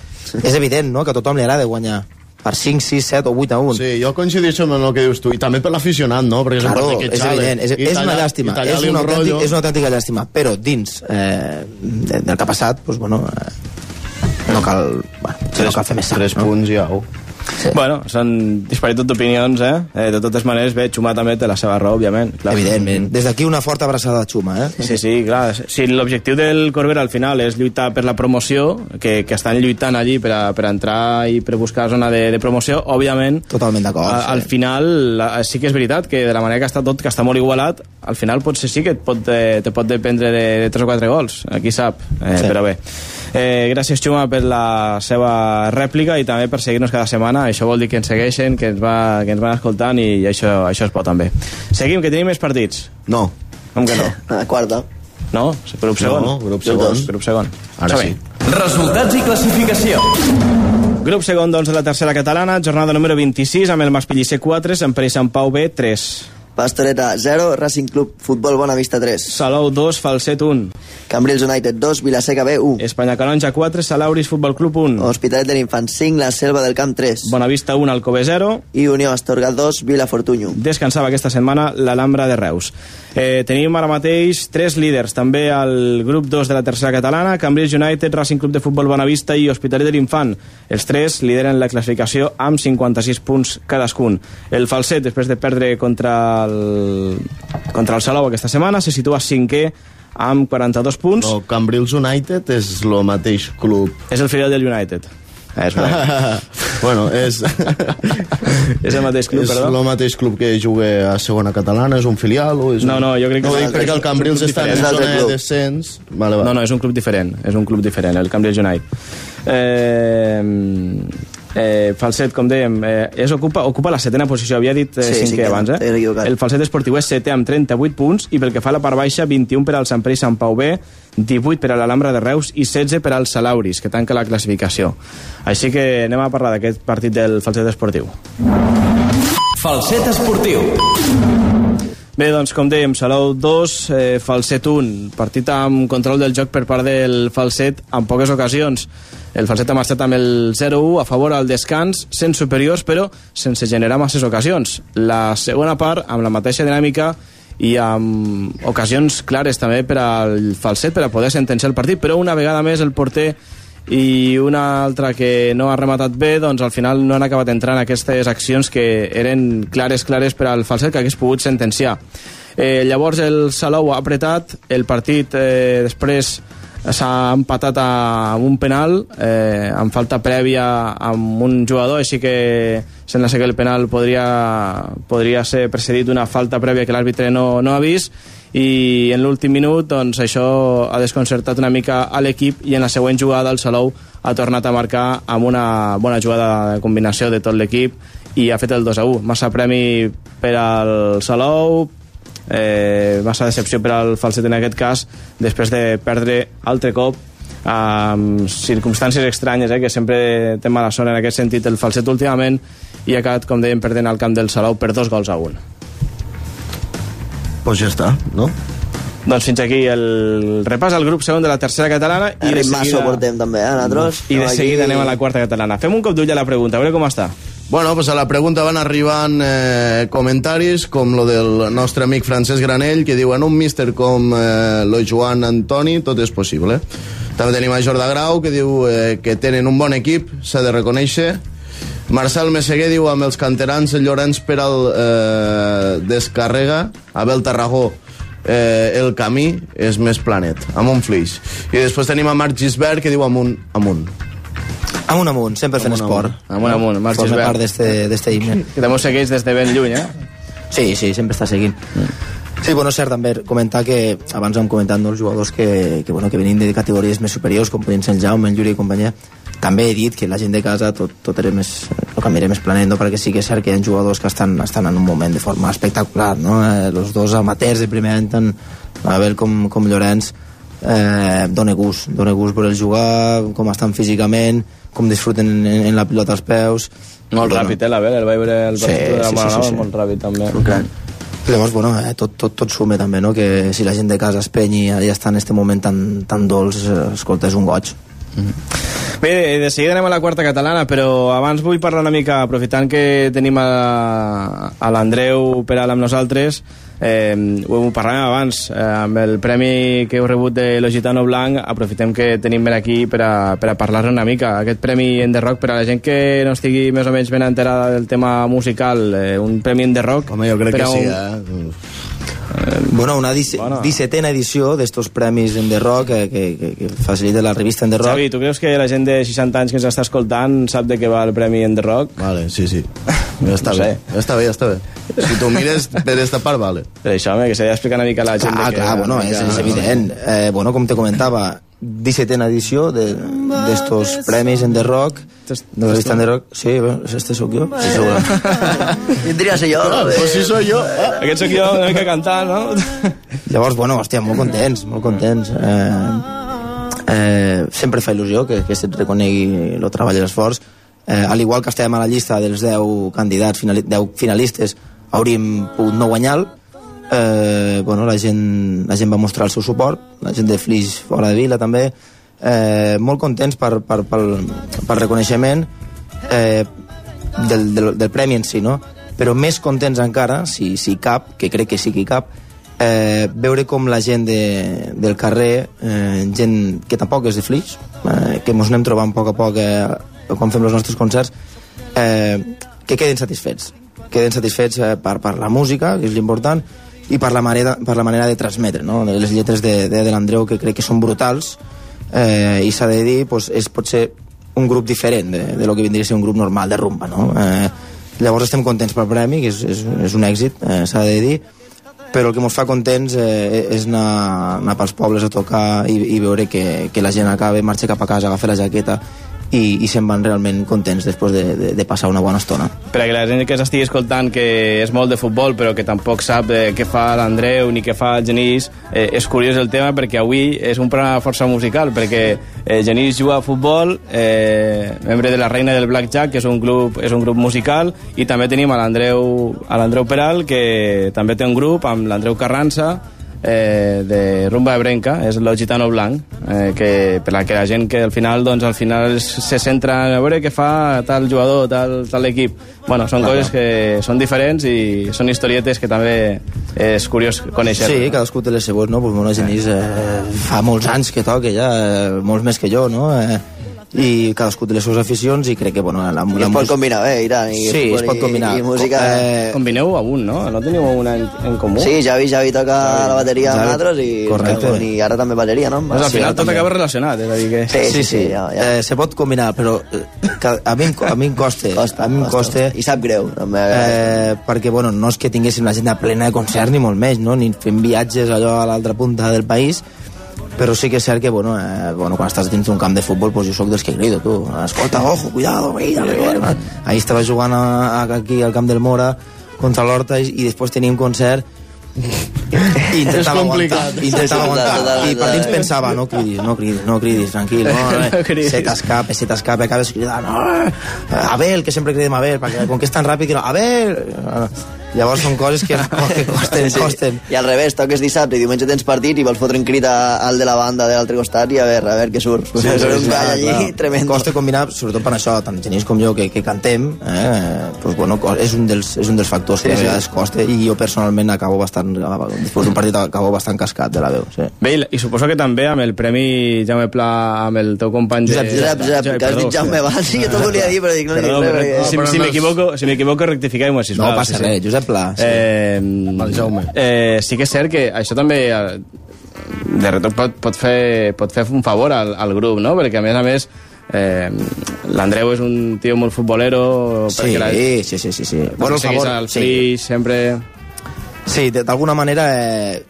és evident, no?, que a tothom li agrada guanyar per 5, 6, 7 o 8 a 1. Sí, jo coincideixo amb el que dius tu, i també per l'aficionat, no? Perquè és un Claro, partit que és xale. evident, és, és una llàstima, és una, un autèntic, és una autèntica llàstima, però dins eh, de, del que ha passat, doncs, bueno, eh, no cal, bueno, potser no cal fer més sang, Tres no? punts i au. Sí. Bueno, són disparitat d'opinions, eh? eh? De totes maneres, bé, Xuma també té la seva raó, òbviament. Clar. Evidentment. Des d'aquí una forta abraçada a Xuma, eh? Sí, sí, clar. Si l'objectiu del Corbera al final és lluitar per la promoció, que, que estan lluitant allí per a, per a entrar i per buscar zona de, de promoció, òbviament... Totalment d'acord. a- Al final, la, sí que és veritat que de la manera que està tot, que està molt igualat, al final potser sí que et pot, eh, te pot dependre de, de 3 o 4 gols, aquí sap, eh, Sí. però bé. Eh, gràcies, Xuma, per la seva rèplica i també per seguir-nos cada setmana. Això vol dir que ens segueixen, que ens, va, que ens van escoltant i això, això es pot també. Seguim, que tenim més partits. No. Com que no? A la quarta. No? Grup segon? No, grup segon. Grup segon. Ara sí. Resultats i classificació. Grup segon, doncs, de la tercera catalana, jornada número 26, amb el Maspellicer 4, Sant Pere i Sant Pau B 3. Pastoreta 0, Racing Club Futbol Bonavista 3. Salou 2, Falset 1. Cambrils United 2, Vilaseca B 1. Espanya Canonja 4, Salauris Futbol Club 1. Hospitalet de l'Infant 5, La Selva del Camp 3. Bonavista 1, Alcobé 0. I Unió Astorga 2, Vila Fortunyo. Descansava aquesta setmana l'Alhambra de Reus. Eh, tenim ara mateix tres líders, també al grup 2 de la tercera catalana, Cambrils United, Racing Club de Futbol Bonavista i Hospitalet de l'Infant. Els tres lideren la classificació amb 56 punts cadascun. El Falset, després de perdre contra el, contra el Salou aquesta setmana, se situa cinquè amb 42 punts. No, Cambrils United és el mateix club. És el filial del United. Eh, és bueno, és... és el mateix club, és perdó? el mateix club que juga a segona catalana, és un filial o és No, un... no, jo crec que no, és dic perquè és el Cambrils està en zona És de descens. Vale, va. No, no, és un club diferent, és un club diferent, el Cambridge United. Eh, eh, Falset, com dèiem, eh, és ocupa, ocupa la setena posició, havia dit eh, Sí, cinquè cinquena, abans, eh? El Falset esportiu és setè amb 38 punts i pel que fa a la part baixa, 21 per al Sant Pere i Sant Pau B, 18 per a l'Alhambra de Reus i 16 per al Salauris, que tanca la classificació. Així que anem a parlar d'aquest partit del Falset esportiu. Falset esportiu. Bé, doncs, com dèiem, Salou 2, eh, Falset 1. Partit amb control del joc per part del Falset en poques ocasions. El Falset ha marxat amb el 0-1 a favor al descans, sent superiors, però sense generar masses ocasions. La segona part, amb la mateixa dinàmica i amb ocasions clares també per al Falset per a poder sentenciar el partit, però una vegada més el porter i una altra que no ha rematat bé, doncs al final no han acabat entrant aquestes accions que eren clares, clares per al falset que hagués pogut sentenciar. Eh, llavors el Salou ha apretat, el partit eh, després s'ha empatat a- un penal eh, amb falta prèvia amb un jugador, així que sembla que el penal podria, podria ser precedit d'una falta prèvia que l'àrbitre no, no ha vist i en l'últim minut doncs, això ha desconcertat una mica a l'equip i en la següent jugada el Salou ha tornat a marcar amb una bona jugada de combinació de tot l'equip i ha fet el 2 a 1. Massa premi per al Salou, eh, massa decepció per al falset en aquest cas, després de perdre altre cop amb circumstàncies estranyes, eh, que sempre té mala sort en aquest sentit el falset últimament i ha acabat, com dèiem, perdent al camp del Salou per dos gols a un. Pues ja està, no? Doncs fins aquí el repàs al grup segon de la tercera catalana i de seguida, portem també, eh, nosaltres. i de seguida anem a la quarta catalana. Fem un cop d'ull a la pregunta, a veure com està. Bueno, pues a la pregunta van arribant eh, comentaris com lo del nostre amic Francesc Granell que diu en un míster com eh, lo Joan Antoni tot és possible. També tenim a Jordi Grau que diu eh, que tenen un bon equip, s'ha de reconèixer. Marcel Messeguer diu amb els canterans el Llorenç Peral eh, descarrega, Abel Tarragó eh, el camí és més planet, amunt flix. I després tenim a Marc Gisbert que diu amunt, amunt. Amunt, amunt, sempre fent esport. amunt. Amunt, amunt, Forma Gisbert. part d'este himne. Que també ho segueix des de ben lluny, eh? Sí, sí, sempre està seguint. Sí, bueno, és cert també comentar que abans hem comentat no, els jugadors que, que, bueno, que venien de categories més superiors, com podien ser el Jaume, el Lluri i companyia. També he dit que la gent de casa tot, tot era més, el canvi era més planet, no? perquè sí que és cert que hi ha jugadors que estan, estan en un moment de forma espectacular, no? Eh, los dos amateurs de primer any, tant Abel com, com Llorenç, eh, dona gust, dona gust veure jugar, com estan físicament, com disfruten en, en la pilota als peus. Molt Bueno, ràpid, eh, l'Abel, el vaig veure el Sí, de la sí, sí, sí, sí. molt ràpid també. Crac. Llavors, bueno, eh, tot, tot, tot sume també, no? Que si la gent de casa es penyi i està en este moment tan, tan dolç, escolta, és un goig. Bé, de seguida anem a la quarta catalana, però abans vull parlar una mica, aprofitant que tenim a, a l'Andreu Peral amb nosaltres, eh, ho parlàvem abans, eh, amb el premi que heu rebut de l'Ogitano Blanc, aprofitem que tenim ben aquí per a, per a parlar una mica. Aquest premi en The Rock, per a la gent que no estigui més o menys ben enterada del tema musical, eh, un premi en The Rock... Home, jo crec que a sí, un- eh? Bueno, una 17a edició d'estos premis en The Rock que, que, que, que facilita la revista en The Rock. Xavi, tu creus que la gent de 60 anys que ens està escoltant sap de què va el premi en The Rock? Vale, sí, sí. Ja està No bé, ja està bé, ja està bé. Si tu mires per esta part, vale. Per això, home, que s'ha d'explicar una mica a la gent. Clar, de que, clar, bueno, és, és evident. Eh, bueno, com te comentava, 17a edició de- d'estos premis en The Rock, de la revista en The Rock. Sí, bueno, este sóc jo. Sí. Vindria a ser jo. Ah, pues si soy jo. Ah, aquest sóc jo, una mica cantant, no? Llavors, bueno, hòstia, molt contents, molt contents. Eh, eh, sempre fa il·lusió que, que se't reconegui el treball i l'esforç. Eh, al igual que estem a la llista dels 10 candidats, finali 10 finalistes, hauríem pogut no guanyar eh, bueno, la gent, la gent va mostrar el seu suport, la gent de Flix fora de Vila també, eh, molt contents per, per, pel, pel reconeixement eh, del, del, del premi en si, no? però més contents encara, si, si cap, que crec que sí que cap, eh, veure com la gent de, del carrer, eh, gent que tampoc és de Flix, eh, que ens anem trobant a poc a poc eh, quan fem els nostres concerts, eh, que queden satisfets. Queden satisfets eh, per, per la música, que és l'important, i per la, manera, per la manera de transmetre, no? les lletres de, de, de l'Andreu que crec que són brutals eh, i s'ha de dir, pues, és potser un grup diferent de, de lo que vindria a ser un grup normal de rumba no? eh, llavors estem contents pel premi que és, és, és un èxit, eh, s'ha de dir però el que ens fa contents eh, és anar, anar pels pobles a tocar i, i veure que, que la gent acaba, marxa cap a casa, agafa la jaqueta i, i se'n van realment contents després de, de, de passar una bona estona. Per a que la gent que s'estigui escoltant que és molt de futbol però que tampoc sap eh, què fa l'Andreu ni què fa el Genís, eh, és curiós el tema perquè avui és un programa força musical perquè eh, Genís juga a futbol eh, membre de la Reina del Blackjack que és un grup, és un grup musical i també tenim a l'Andreu Peral que també té un grup amb l'Andreu Carranza eh, de rumba ebrenca, és el Gitano Blanc, eh, que per la que la gent que al final, doncs, al final se centra en a veure què fa tal jugador, tal, tal equip. Bueno, són coses que són diferents i són historietes que també és curiós conèixer. Sí, cadascú té les seues, no? Pues, bueno, Genís eh, fa molts anys que toca ja, eh, molts més que jo, no? Eh, i cadascú té les seves aficions i crec que bueno, la, la, I es pot combinar bé, Iran, i sí, futbol es pot combinar i, i música. eh, Combineu a un, no? No teniu una en, en comú? Sí, Javi, Javi toca la bateria amb Javi, nosaltres i, correcte. i ara també bateria, no? Pues al Sí, final tot també. acaba relacionat, és a dir que... Sí, sí, sí, ja, ja. Eh, se pot combinar, però eh, que a mi, a mi em costa, Costa, a mi em costa. costa I sap greu, també. eh, perquè bueno, no és que tinguéssim l'agenda plena de concerts ni molt més, no? ni fem viatges allò a l'altra punta del país però sí que és cert que bueno, eh, bueno, quan estàs dins d'un camp de futbol pues jo sóc dels que crido tu, escolta, ojo, cuidado mira, mira. ahir estava jugant a, a, aquí al camp del Mora contra l'Horta i, i després teníem concert. I intentava aguantar, intentava aguantar. i per dins pensava no cridis, no cridis, no cridis tranquil, no, No no, cridis. se t'escapa, se t'escapa acabes cridant no, Abel, que sempre cridem Abel perquè com que és tan ràpid que no, Abel llavors són coses que, que costen, Sí. costen I al revés, toques dissabte i diumenge tens partit i vols fotre un crit al de la banda de l'altre costat i a veure, a veure què surt. Sí, sí, un gall allí tremendo. Costa combinar, sobretot per això, tant genís com jo, que, que cantem, eh, pues, bueno, és, un dels, és un dels factors Sí, que a sí. vegades costa i jo personalment acabo bastant, després d'un partit acabo bastant cascat de la veu. Sí. Bé, i- suposo que també amb el Premi Jaume Pla, amb el teu company... Josep, Josep, Josep, que has dit Jaume abans, sí, jo t'ho volia dir, però dic, no Perdó, dic res. perdó, perquè- si, si m'equivoco, si m'equivoco, rectifiqueu-me, sisplau. No passa res, Josep Pla. Sí. Eh, el Jaume. Eh, sí que és cert que això també eh, de retorn pot, pot, fer, pot fer un favor al, al grup, no? Perquè a més a més eh, l'Andreu és un tio molt futbolero Sí, la, sí, sí, sí, sí. bueno, el favor, al sí. Sempre... Sí, d'alguna manera eh,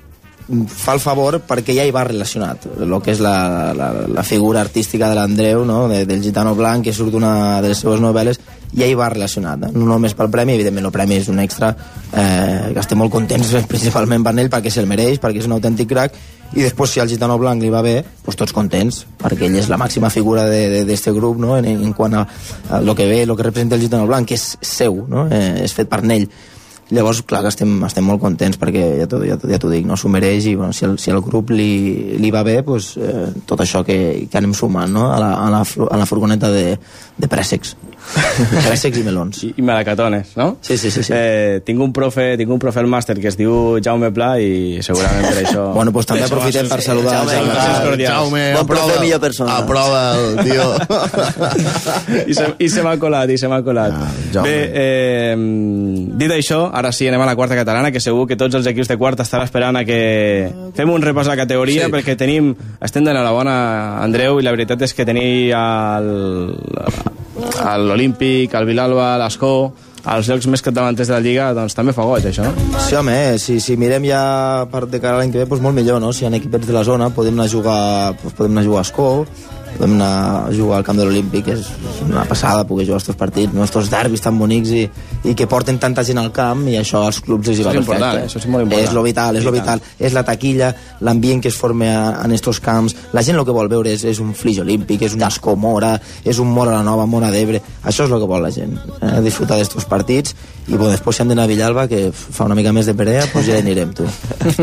fa el favor perquè ja hi va relacionat el que és la, la, la figura artística de l'Andreu, no? de, del gitano blanc que surt una de les seves novel·les ja hi va relacionat, eh? no només pel premi evidentment el premi és un extra eh, que estem molt contents principalment per ell perquè se'l mereix, perquè és un autèntic crack i després si al gitano blanc li va bé doncs tots contents, perquè ell és la màxima figura d'aquest grup no? en, en quant a, a lo que ve, lo que representa el gitano blanc que és seu, no? eh, és fet per ell Llavors, clar que estem, estem molt contents perquè ja t'ho ja, ja dic, no s'ho mereix i bueno, si, el, si el grup li, li va bé, pues, eh, tot això que, que anem sumant no? a, la, a, la, a la furgoneta de, de préssecs. préssecs i melons. I, i melacatones, no? Sí, sí, sí. sí. Eh, tinc un profe, tinc un profe al màster que es diu Jaume Pla i segurament per això... Bueno, pues també per això aprofitem per saludar Jaume, Jaume. cordials. Jaume, Bon profe, aprova, millor persona. aprova el tio. I se, i se m'ha colat, i se m'ha colat. Ah, Jaume. Bé, eh, dit això, ara sí, anem a la quarta catalana, que segur que tots els equips de quarta estan esperant a que fem un repàs a la categoria, Sí. perquè tenim, estem donant la bona, Andreu, i la veritat és que tenir l'Olímpic, al Vilalba, a l'Escó, als llocs més capdavanters de la Lliga, doncs també fa goig, això, no? Sí, home, eh, si, si mirem ja per de cara a l'any que ve, doncs molt millor, no? Si hi ha equipets de la zona, podem anar a jugar, doncs podem anar a jugar a Escó, podem anar a jugar al camp de l'Olímpic, és una passada poder jugar estos partits, no? estos derbis tan bonics i, i que porten tanta gent al camp i això als clubs els hi va és perfecte. eh? Això és molt important. És lo vital, és lo vital. És la taquilla, l'ambient que es forma en estos camps. La gent el que vol veure és, és un flix olímpic, és un escó Mora, és un Mora la Nova, Mora d'Ebre. Això és el que vol la gent, eh? disfrutar d'estos partits i bueno, després si han d'anar a Villalba, que fa una mica més de perea, doncs ja hi anirem, tu.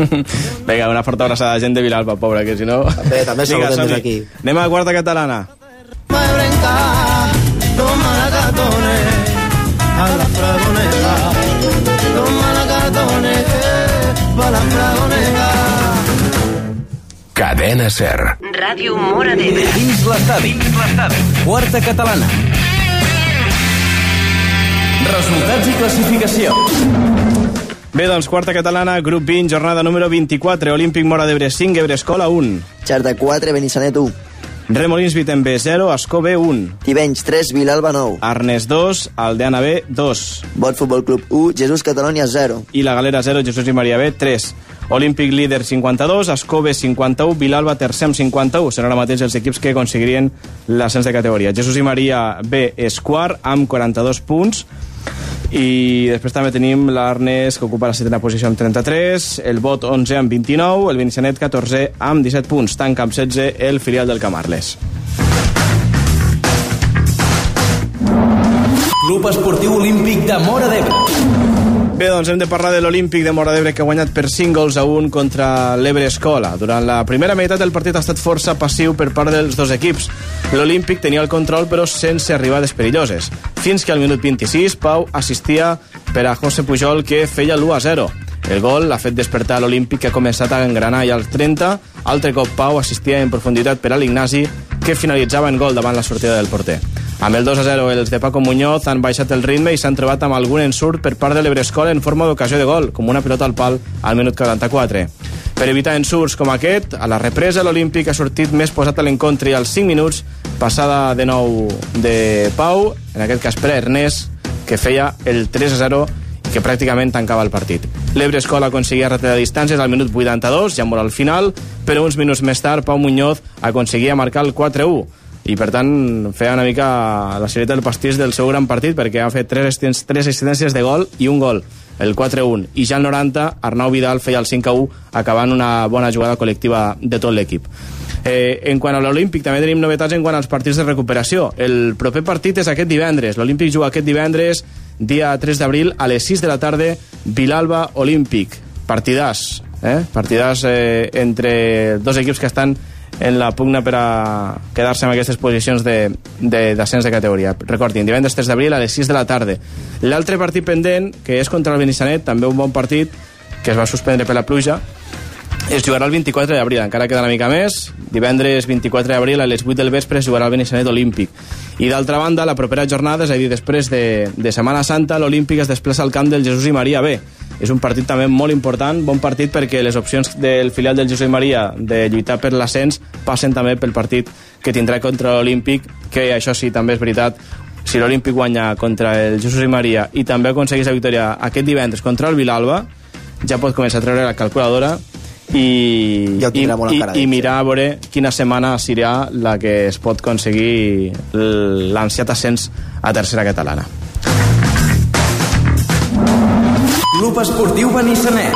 Vinga, una forta abraçada a la gent de Vilalba, pobra, que si no... També, també saludem des d'aquí. Anem a la quarta catalana. Cadena Ser. Ràdio Mora d'Ebre. Dins l'estadi. Quarta catalana. Resultats i classificació. Bé, doncs, quarta catalana, grup 20, jornada número 24, Olímpic Mora d'Ebre 5, Ebre Escola 1. Xerta 4, Benissanet 1. Remolins Vitem B 0, Escó B 1. Tivenys 3, Vilalba 9. Arnes 2, Aldeana B 2. Bot Futbol Club 1, Jesús Catalònia 0. I la Galera 0, Jesús i Maria B 3. Olímpic líder 52, Escó B 51, Vilalba tercer amb 51. Seran ara mateix els equips que aconseguirien l'ascens de categoria. Jesús i Maria B és quart amb 42 punts. I després també tenim l'Arnes, que ocupa la setena posició amb 33, el Bot 11 amb 29, el Benissanet 14 amb 17 punts, tanca amb 16 el filial del Camarles. Club Esportiu Olímpic de Mora d'Ebre. Bé, doncs hem de parlar de l'Olímpic de Mora d'Ebre que ha guanyat per 5 gols a 1 contra l'Ebre Escola. Durant la primera meitat del partit ha estat força passiu per part dels dos equips. L'Olímpic tenia el control però sense arribades perilloses. Fins que al minut 26 Pau assistia per a José Pujol que feia l'1 a 0. El gol l'ha fet despertar l'Olímpic que ha començat a engranar i als 30, altre cop Pau assistia en profunditat per a l'Ignasi que finalitzava en gol davant la sortida del porter. Amb el 2 a 0, els de Paco Muñoz han baixat el ritme i s'han trobat amb algun ensurt per part de l'Ebrescola en forma d'ocasió de gol, com una pilota al pal al minut 44. Per evitar ensurts com aquest, a la represa l'Olímpic ha sortit més posat a l'encontre i als 5 minuts, passada de nou de Pau, en aquest cas per Ernest, que feia el 3 a 0 i que pràcticament tancava el partit. L'Ebre Escola aconseguia retallar distàncies al minut 82, ja molt al final, però uns minuts més tard Pau Muñoz aconseguia marcar el 4-1 i per tant feia una mica la sèrie del pastís del seu gran partit perquè ha fet tres, tres de gol i un gol el 4-1 i ja al 90 Arnau Vidal feia el 5-1 acabant una bona jugada col·lectiva de tot l'equip Eh, en quant a l'Olímpic, també tenim novetats en quant als partits de recuperació. El proper partit és aquest divendres. L'Olímpic juga aquest divendres, dia 3 d'abril, a les 6 de la tarda, Vilalba Olímpic. Partidàs, eh? Partidàs eh, entre dos equips que estan en la pugna per a quedar-se en aquestes posicions d'ascens de, de, de categoria. Recordin, divendres 3 d'abril a les 6 de la tarda. L'altre partit pendent, que és contra el Benissanet, també un bon partit, que es va suspendre per la pluja, es jugarà el 24 d'abril, encara queda una mica més. Divendres 24 d'abril a les 8 del vespre es jugarà el Benissanet Olímpic. I d'altra banda, la propera jornada, és a dir, després de, de Setmana Santa, l'Olímpic es desplaça al camp del Jesús i Maria B. És un partit també molt important, bon partit perquè les opcions del filial del i Maria de lluitar per l'ascens passen també pel partit que tindrà contra l'Olímpic, que això sí, també és veritat, si l'Olímpic guanya contra el i Maria i també aconsegueix la victòria aquest divendres contra el Vilalba, ja pot començar a treure la calculadora i, ja i, i, i mirar a veure quina setmana serà la que es pot aconseguir l'ansiat ascens a tercera catalana. Club Esportiu Benissanet.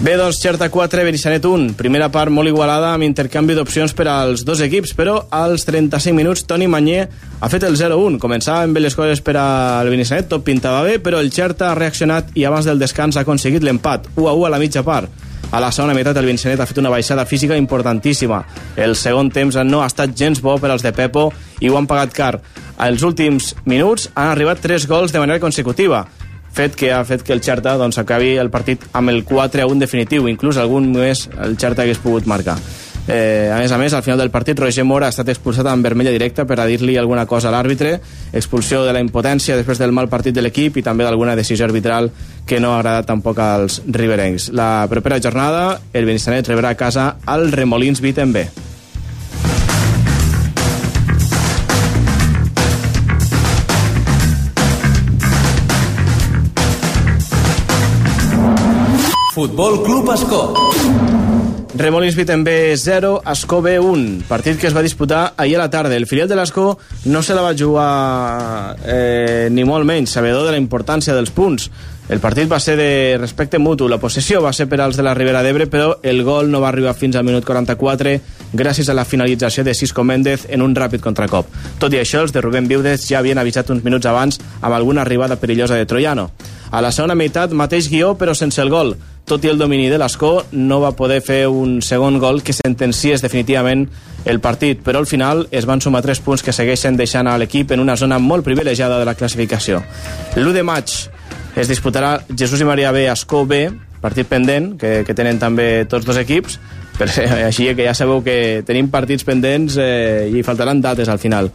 B2, Xerta 4, Benissanet 1. Primera part molt igualada amb intercanvi d'opcions per als dos equips, però als 35 minuts Toni Manyer ha fet el 0-1. Començava amb les coses per al Benissanet, tot pintava bé, però el Xerta ha reaccionat i abans del descans ha aconseguit l'empat, 1-1 a la mitja part. A la segona meitat el Benissanet ha fet una baixada física importantíssima. El segon temps no ha estat gens bo per als de Pepo i ho han pagat car. Als últims minuts han arribat tres gols de manera consecutiva fet que ha fet que el Xerta doncs, acabi el partit amb el 4 a 1 definitiu, inclús algun més el Xerta hagués pogut marcar. Eh, a més a més, al final del partit, Roger Mora ha estat expulsat amb vermella directa per a dir-li alguna cosa a l'àrbitre, expulsió de la impotència després del mal partit de l'equip i també d'alguna decisió arbitral que no ha agradat tampoc als riberencs. La propera jornada, el Benissanet rebrà a casa al Remolins Viten B. Futbol Club Escó. Remolins B 0, Escó B 1, partit que es va disputar ahir a la tarda. El filial de l'Escó no se la va jugar eh, ni molt menys, sabedor de la importància dels punts. El partit va ser de respecte mutu, la possessió va ser per als de la Ribera d'Ebre, però el gol no va arribar fins al minut 44 gràcies a la finalització de Cisco Méndez en un ràpid contracop. Tot i això, els de Rubén Viudes ja havien avisat uns minuts abans amb alguna arribada perillosa de Troiano. A la segona meitat, mateix guió, però sense el gol. Tot i el domini de l'Escó, no va poder fer un segon gol que sentenciés definitivament el partit, però al final es van sumar tres punts que segueixen deixant a l'equip en una zona molt privilegiada de la classificació. L'1 de maig es disputarà Jesús i Maria B, Escó B, partit pendent, que, que tenen també tots dos equips, però així que ja sabeu que tenim partits pendents eh, i faltaran dates al final.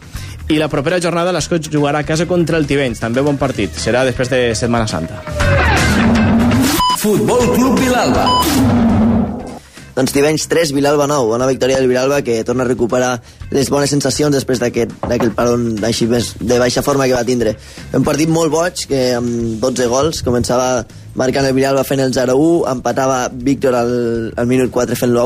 I la propera jornada l'Escó jugarà a casa contra el Tivenys, també bon partit, serà després de Setmana Santa. Futbol Club Vilalba. Doncs Tivenys 3, Vilalba 9. Una victòria del Vilalba que torna a recuperar les bones sensacions després d'aquell paron així més de baixa forma que va tindre. Un partit molt boig, que amb 12 gols començava marcant el Vilalba fent el 0-1, empatava Víctor al, al minut 4 fent-lo a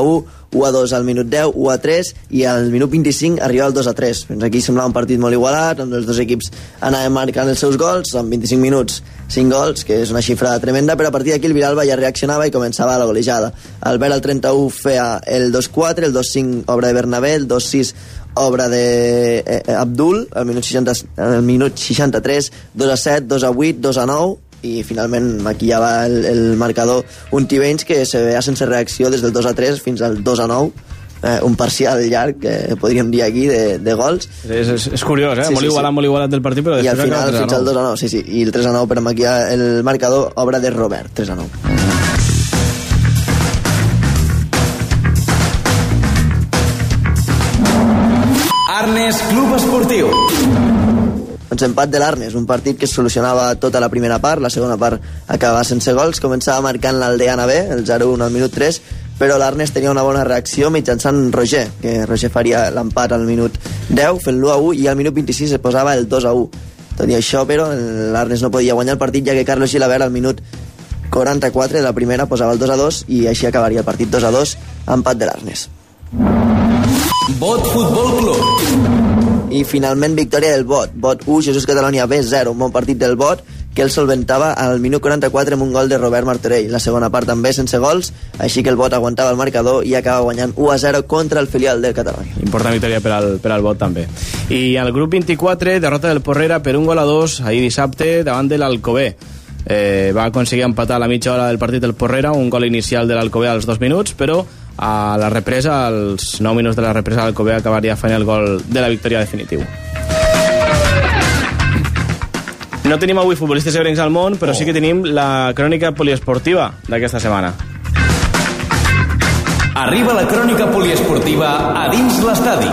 1, 1 a 2 al minut 10, 1 a 3 i al minut 25 arribava el 2 a 3. Fins aquí semblava un partit molt igualat, on els dos equips anaven marcant els seus gols, en 25 minuts 5 gols, que és una xifra tremenda, però a partir d'aquí el Vilalba ja reaccionava i començava la golejada. Albert al 31 feia el 2-4, el 2-5 obra de Bernabé, el 2-6 obra de eh, Abdul, al minut, 60, al minut 63, 2 a 7, 2 a 8, 2 a 9, i finalment maquillava el, el marcador un Tivenys que se veia sense reacció des del 2 a 3 fins al 2 a 9 eh, un parcial llarg, que podríem dir aquí, de, de gols. És, és, és curiós, eh? Sí, molt sí, igualat, sí. molt igualat del partit, però I al final fins al 2 a 9, sí, sí. I el 3 a 9 per maquillar el marcador, obra de Robert, 3 a 9. Arnes Doncs empat de l'Arnes, un partit que es solucionava tota la primera part, la segona part acabava sense gols, començava marcant l'Aldeana B, el 0-1 al minut 3, però l'Arnes tenia una bona reacció mitjançant Roger, que Roger faria l'empat al minut 10, fent l'1 a 1, i al minut 26 es posava el 2 a 1. Tot i això, però, l'Arnes no podia guanyar el partit, ja que Carlos Gilabert al minut 44 de la primera posava el 2 a 2 i així acabaria el partit 2 a 2, empat de l'Arnes. Bot Futbol Club. I finalment victòria del Bot. Bot 1, Jesús Catalunya B 0. Un bon partit del Bot que el solventava al minut 44 amb un gol de Robert Martorell. La segona part també sense gols, així que el Bot aguantava el marcador i acaba guanyant 1 a 0 contra el filial del Catalunya. Important victòria per al, per al Bot també. I al grup 24, derrota del Porrera per un gol a dos ahir dissabte davant de l'Alcobé. Eh, va aconseguir empatar a la mitja hora del partit del Porrera, un gol inicial de l'Alcobé als dos minuts, però a la represa, als 9 minuts de la represa, l'Alcobé acabaria fent el gol de la victòria definitiu. No tenim avui futbolistes ebrencs al món, però sí que tenim la crònica poliesportiva d'aquesta setmana. Arriba la crònica poliesportiva a dins l'estadi.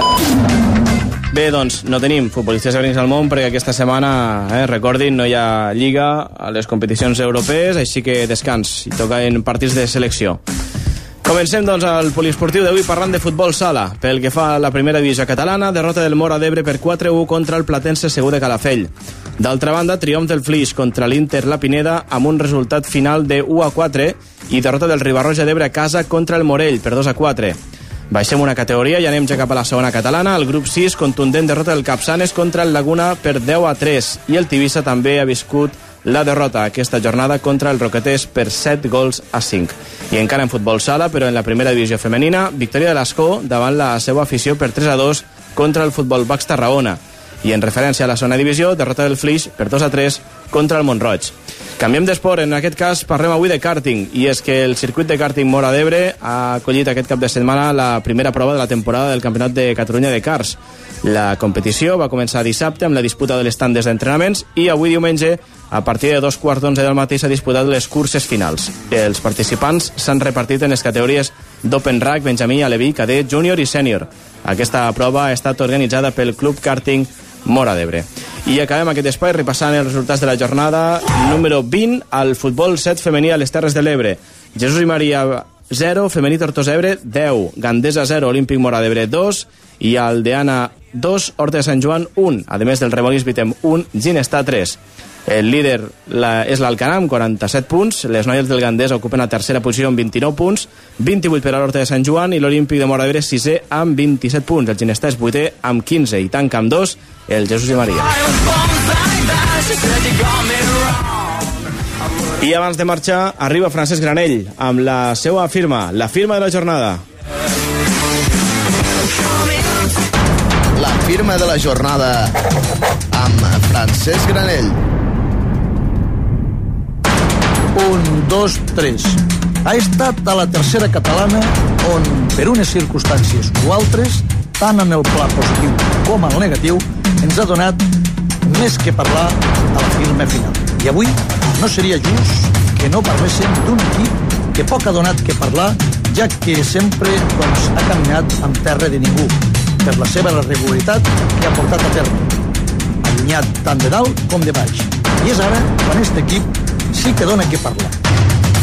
Bé, doncs, no tenim futbolistes ebrencs al món perquè aquesta setmana, eh, recordin, no hi ha lliga a les competicions europees, així que descans, i toca en partits de selecció. Comencem, doncs, al poliesportiu d'avui parlant de futbol sala. Pel que fa a la primera divisió catalana, derrota del Mora d'Ebre per 4-1 contra el Platense Segur de Calafell. D'altra banda, triomf del Flix contra l'Inter La Pineda amb un resultat final de 1 a 4 i derrota del Ribarroja d'Ebre a casa contra el Morell per 2 a 4. Baixem una categoria i anem ja cap a la segona catalana. El grup 6, contundent derrota del Capçanes contra el Laguna per 10 a 3. I el Tivissa també ha viscut la derrota aquesta jornada contra el Roquetés per 7 gols a 5. I encara en futbol sala, però en la primera divisió femenina, victòria de l'Escó davant la seva afició per 3 a 2 contra el futbol Bax Tarragona. I en referència a la segona divisió, derrota del Flix per 2 a 3 contra el Montroig. Canviem d'esport, en aquest cas parlem avui de karting, i és que el circuit de karting Mora d'Ebre ha acollit aquest cap de setmana la primera prova de la temporada del Campionat de Catalunya de Cars. La competició va començar dissabte amb la disputa de les tandes d'entrenaments i avui diumenge, a partir de dos quarts d'onze del matí, s'ha disputat les curses finals. Els participants s'han repartit en les categories d'Open Rack, Benjamí, Aleví, Cadet, Júnior i Sènior. Aquesta prova ha estat organitzada pel Club Karting Mora d'Ebre. I acabem aquest espai repassant els resultats de la jornada número 20 al futbol 7 femení a les Terres de l'Ebre. Jesús i Maria 0, femení Tortosa Ebre 10, Gandesa 0, Olímpic Mora d'Ebre 2 i Aldeana 2, Horta de Sant Joan 1, a més del Remolins Vitem 1, Ginestà 3. El líder la, és l'Alcanà amb 47 punts, les noies del Gandés ocupen la tercera posició amb 29 punts, 28 per a l'Horta de Sant Joan i l'Olímpic de Mora d'Ebre 6è amb 27 punts, el Ginestà és 8è amb 15 i tanca amb 2 el Jesús i Maria. I abans de marxar, arriba Francesc Granell amb la seva firma, la firma de la jornada. La firma de la jornada amb Francesc Granell. Un, dos, tres. Ha estat a la tercera catalana on, per unes circumstàncies o altres, tant en el pla positiu com en el negatiu, ens ha donat més que parlar a la firma final. I avui no seria just que no parléssim d'un equip que poc ha donat que parlar, ja que sempre doncs, ha caminat en terra de ningú, per la seva regularitat que ha portat a terme, allunyat tant de dalt com de baix. I és ara quan aquest equip sí que dona que parlar.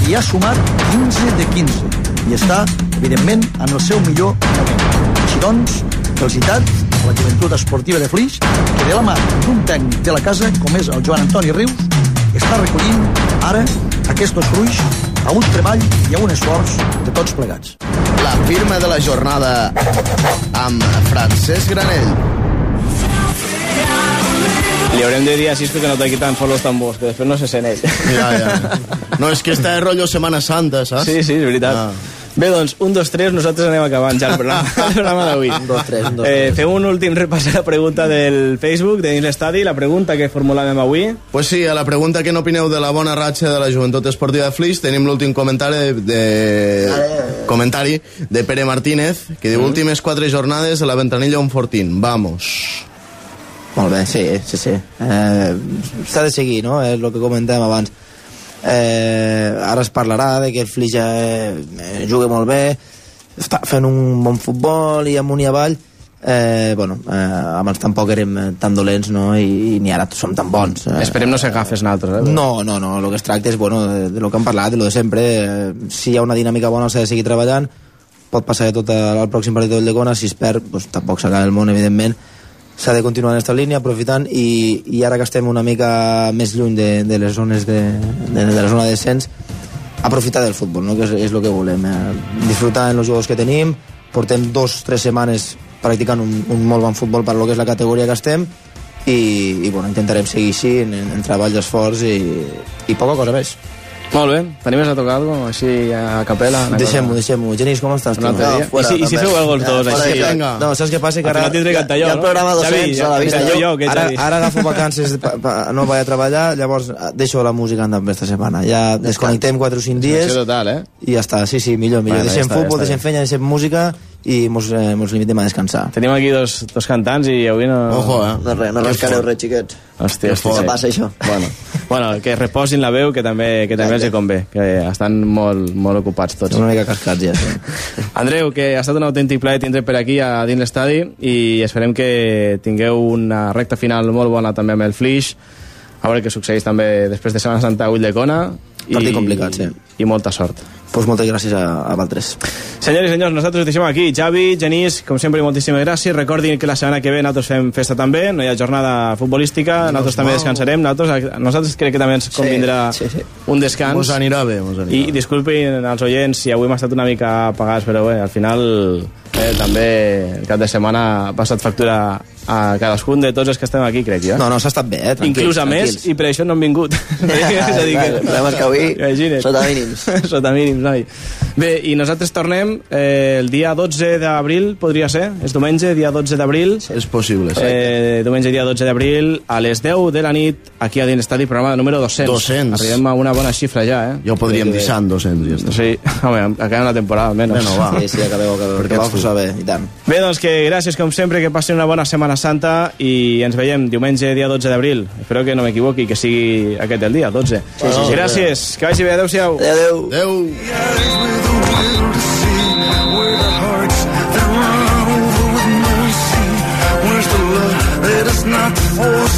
I ha sumat 15 de 15 i està, evidentment, en el seu millor moment. Així doncs, felicitat a la joventut esportiva de Flix, que de la mà d'un tècnic de la casa, com és el Joan Antoni Rius, està recollint ara aquests fruits a un treball i a un esforç de tots plegats. La firma de la jornada amb Francesc Granell. Li haurem de dir a Cisco que no t'ha quitat por los tambors, que després no se sent ell. Ja, ja. No, és que està de rotllo Semana Santa, saps? Sí, sí, és veritat. Ah. Bé, doncs, un, dos, tres, nosaltres anem acabant ja el programa, el programa d'avui. Un, dos, tres, un, dos, Eh, tres. fem un últim repàs a la pregunta del Facebook, de dins l'estadi, la pregunta que formulàvem avui. Pues sí, a la pregunta que n'opineu de la bona ratxa de la joventut esportiva de Flix tenim l'últim comentari de, de comentari de Pere Martínez que diu Mm. últimes quatre jornades a la ventanilla un fortín, vamos Molt bé, sí, sí, sí. Eh, S'ha de seguir, no? És el que comentàvem abans. Eh, ara es parlarà de que el Flix eh, juga molt bé, està fent un bon futbol i amunt i avall, eh, bueno, eh, abans tampoc érem eh, tan dolents no? I, i ni ara som tan bons eh. Esperem no ser gafes nosaltres, eh? no, no, no, el que es tracta és bueno, de, de lo que hem parlat, de lo de sempre eh, si hi ha una dinàmica bona s'ha de seguir treballant pot passar de tot al pròxim partit del Llegona si es perd, doncs, tampoc s'acaba el món evidentment s'ha de continuar en aquesta línia aprofitant i, i ara que estem una mica més lluny de, de les zones de, de, de la zona de descens aprofitar del futbol, no? que és, és el que volem eh? disfrutar en els jugadors que tenim portem dos, tres setmanes practicant un, un molt bon futbol per lo que és la categoria que estem i, i bueno, intentarem seguir així en, en treball d'esforç i, i poca cosa més Molt bé, tenim més a tocar alguna cosa, així a capella? Deixem-ho, deixem-ho. Genís, com estàs? Altre dia. I si- i si feu algo els dos, així? Vinga. No, saps què passa? Que Al ara... final tindré que cantar jo, ha el no? programa Xavi, 200 ja- a la vista. Jo, jo, que ara, ara agafo vacances, pa, pa, no vaig a treballar, llavors eh, deixo la música andant per esta setmana. Ja desconnectem 4 o 5 dies total, eh? i ja està. Sí, sí, millor, millor. Ja deixem està, ja futbol, està deixem feina, deixem música i mos, eh, mos limitem a descansar. Tenim aquí dos, dos cantants i avui no... Ojo, eh? No res, no rascareu res, xiquets. Hòstia, hòstia. Què passa, això? Bueno, bueno, que reposin la veu, que també, que també els hi convé, que estan molt, molt ocupats tots. Una mica cascats ja, sí. Andreu, que ha estat un autèntic plaer tindre per aquí a dins l'estadi i esperem que tingueu una recta final molt bona també amb el Flix, a veure què succeeix també després de Setmana Santa a Ulldecona. Partit complicat, sí. I molta sort. Pues moltes gràcies a, a Valtres. Senyors i senyors, nosaltres us deixem aquí. Javi, Genís, com sempre, moltíssimes gràcies. Recordin que la setmana que ve nosaltres fem festa també, no hi ha jornada futbolística, nosaltres també descansarem, nosaltres, nosaltres crec que també ens convindrà sí, sí. un descans. Mos anirà bé, mos anirà I disculpin als oients si avui hem estat una mica apagats, però bé, al final eh, també el cap de setmana ha passat factura a cadascun de tots els que estem aquí, crec jo. No, no, s'ha estat bé, eh? Tranquils, Inclús a més, tranquils. i per això no han vingut. és a dir, que... El problema és que avui, Imagina't. sota mínims. sota mínims, noi. Bé, i nosaltres tornem eh, el dia 12 d'abril, podria ser? És diumenge, dia 12 d'abril. És possible, sí. Eh, diumenge, dia 12 d'abril, a les 10 de la nit, aquí a dins l'estadi, programa número 200. 200. Arribem a una bona xifra ja, eh? Ja ho podríem dir sant 200 i ja està. Sí, home, acabem la temporada, almenys. Bueno, va. Sí, sí, acabeu, acabeu. Perquè vau tu. saber, i tant. Bé, doncs que gràcies com sempre, que passin una bona Setmana Santa i ens veiem diumenge, dia 12 d'abril. Espero que no m'equivoqui, que sigui aquest el dia, 12. Sí, sí, sí, Gràcies, que vagi bé, adeu-siau. Adeu. adeu. adeu. adeu.